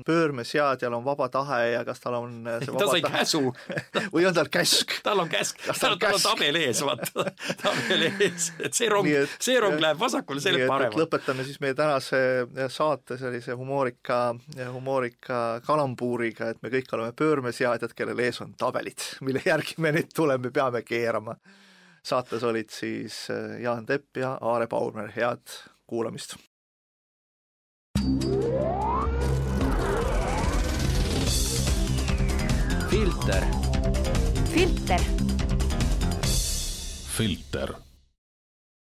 S4: pöörmeseadjal on vaba tahe ja kas tal on
S5: see vaba ta sai käsu.
S4: Või on tal käsk?
S5: tal on käsk, tal, tal on tabel ees, vaata, tabel ees, et see rong, see rong läheb vasakule, see läheb paremale.
S4: lõpetame siis meie tänase saate sellise humoorika, humoorika kalambuuriga, et me kõik oleme pöörmeseadjad, kellel ees on tabelid, mille järgi me nüüd tuleme, peame keerama. Saates olid siis Jaan Tepp ja Aare Paurmer, head kuulamist!
S2: Filter. filter.
S1: filter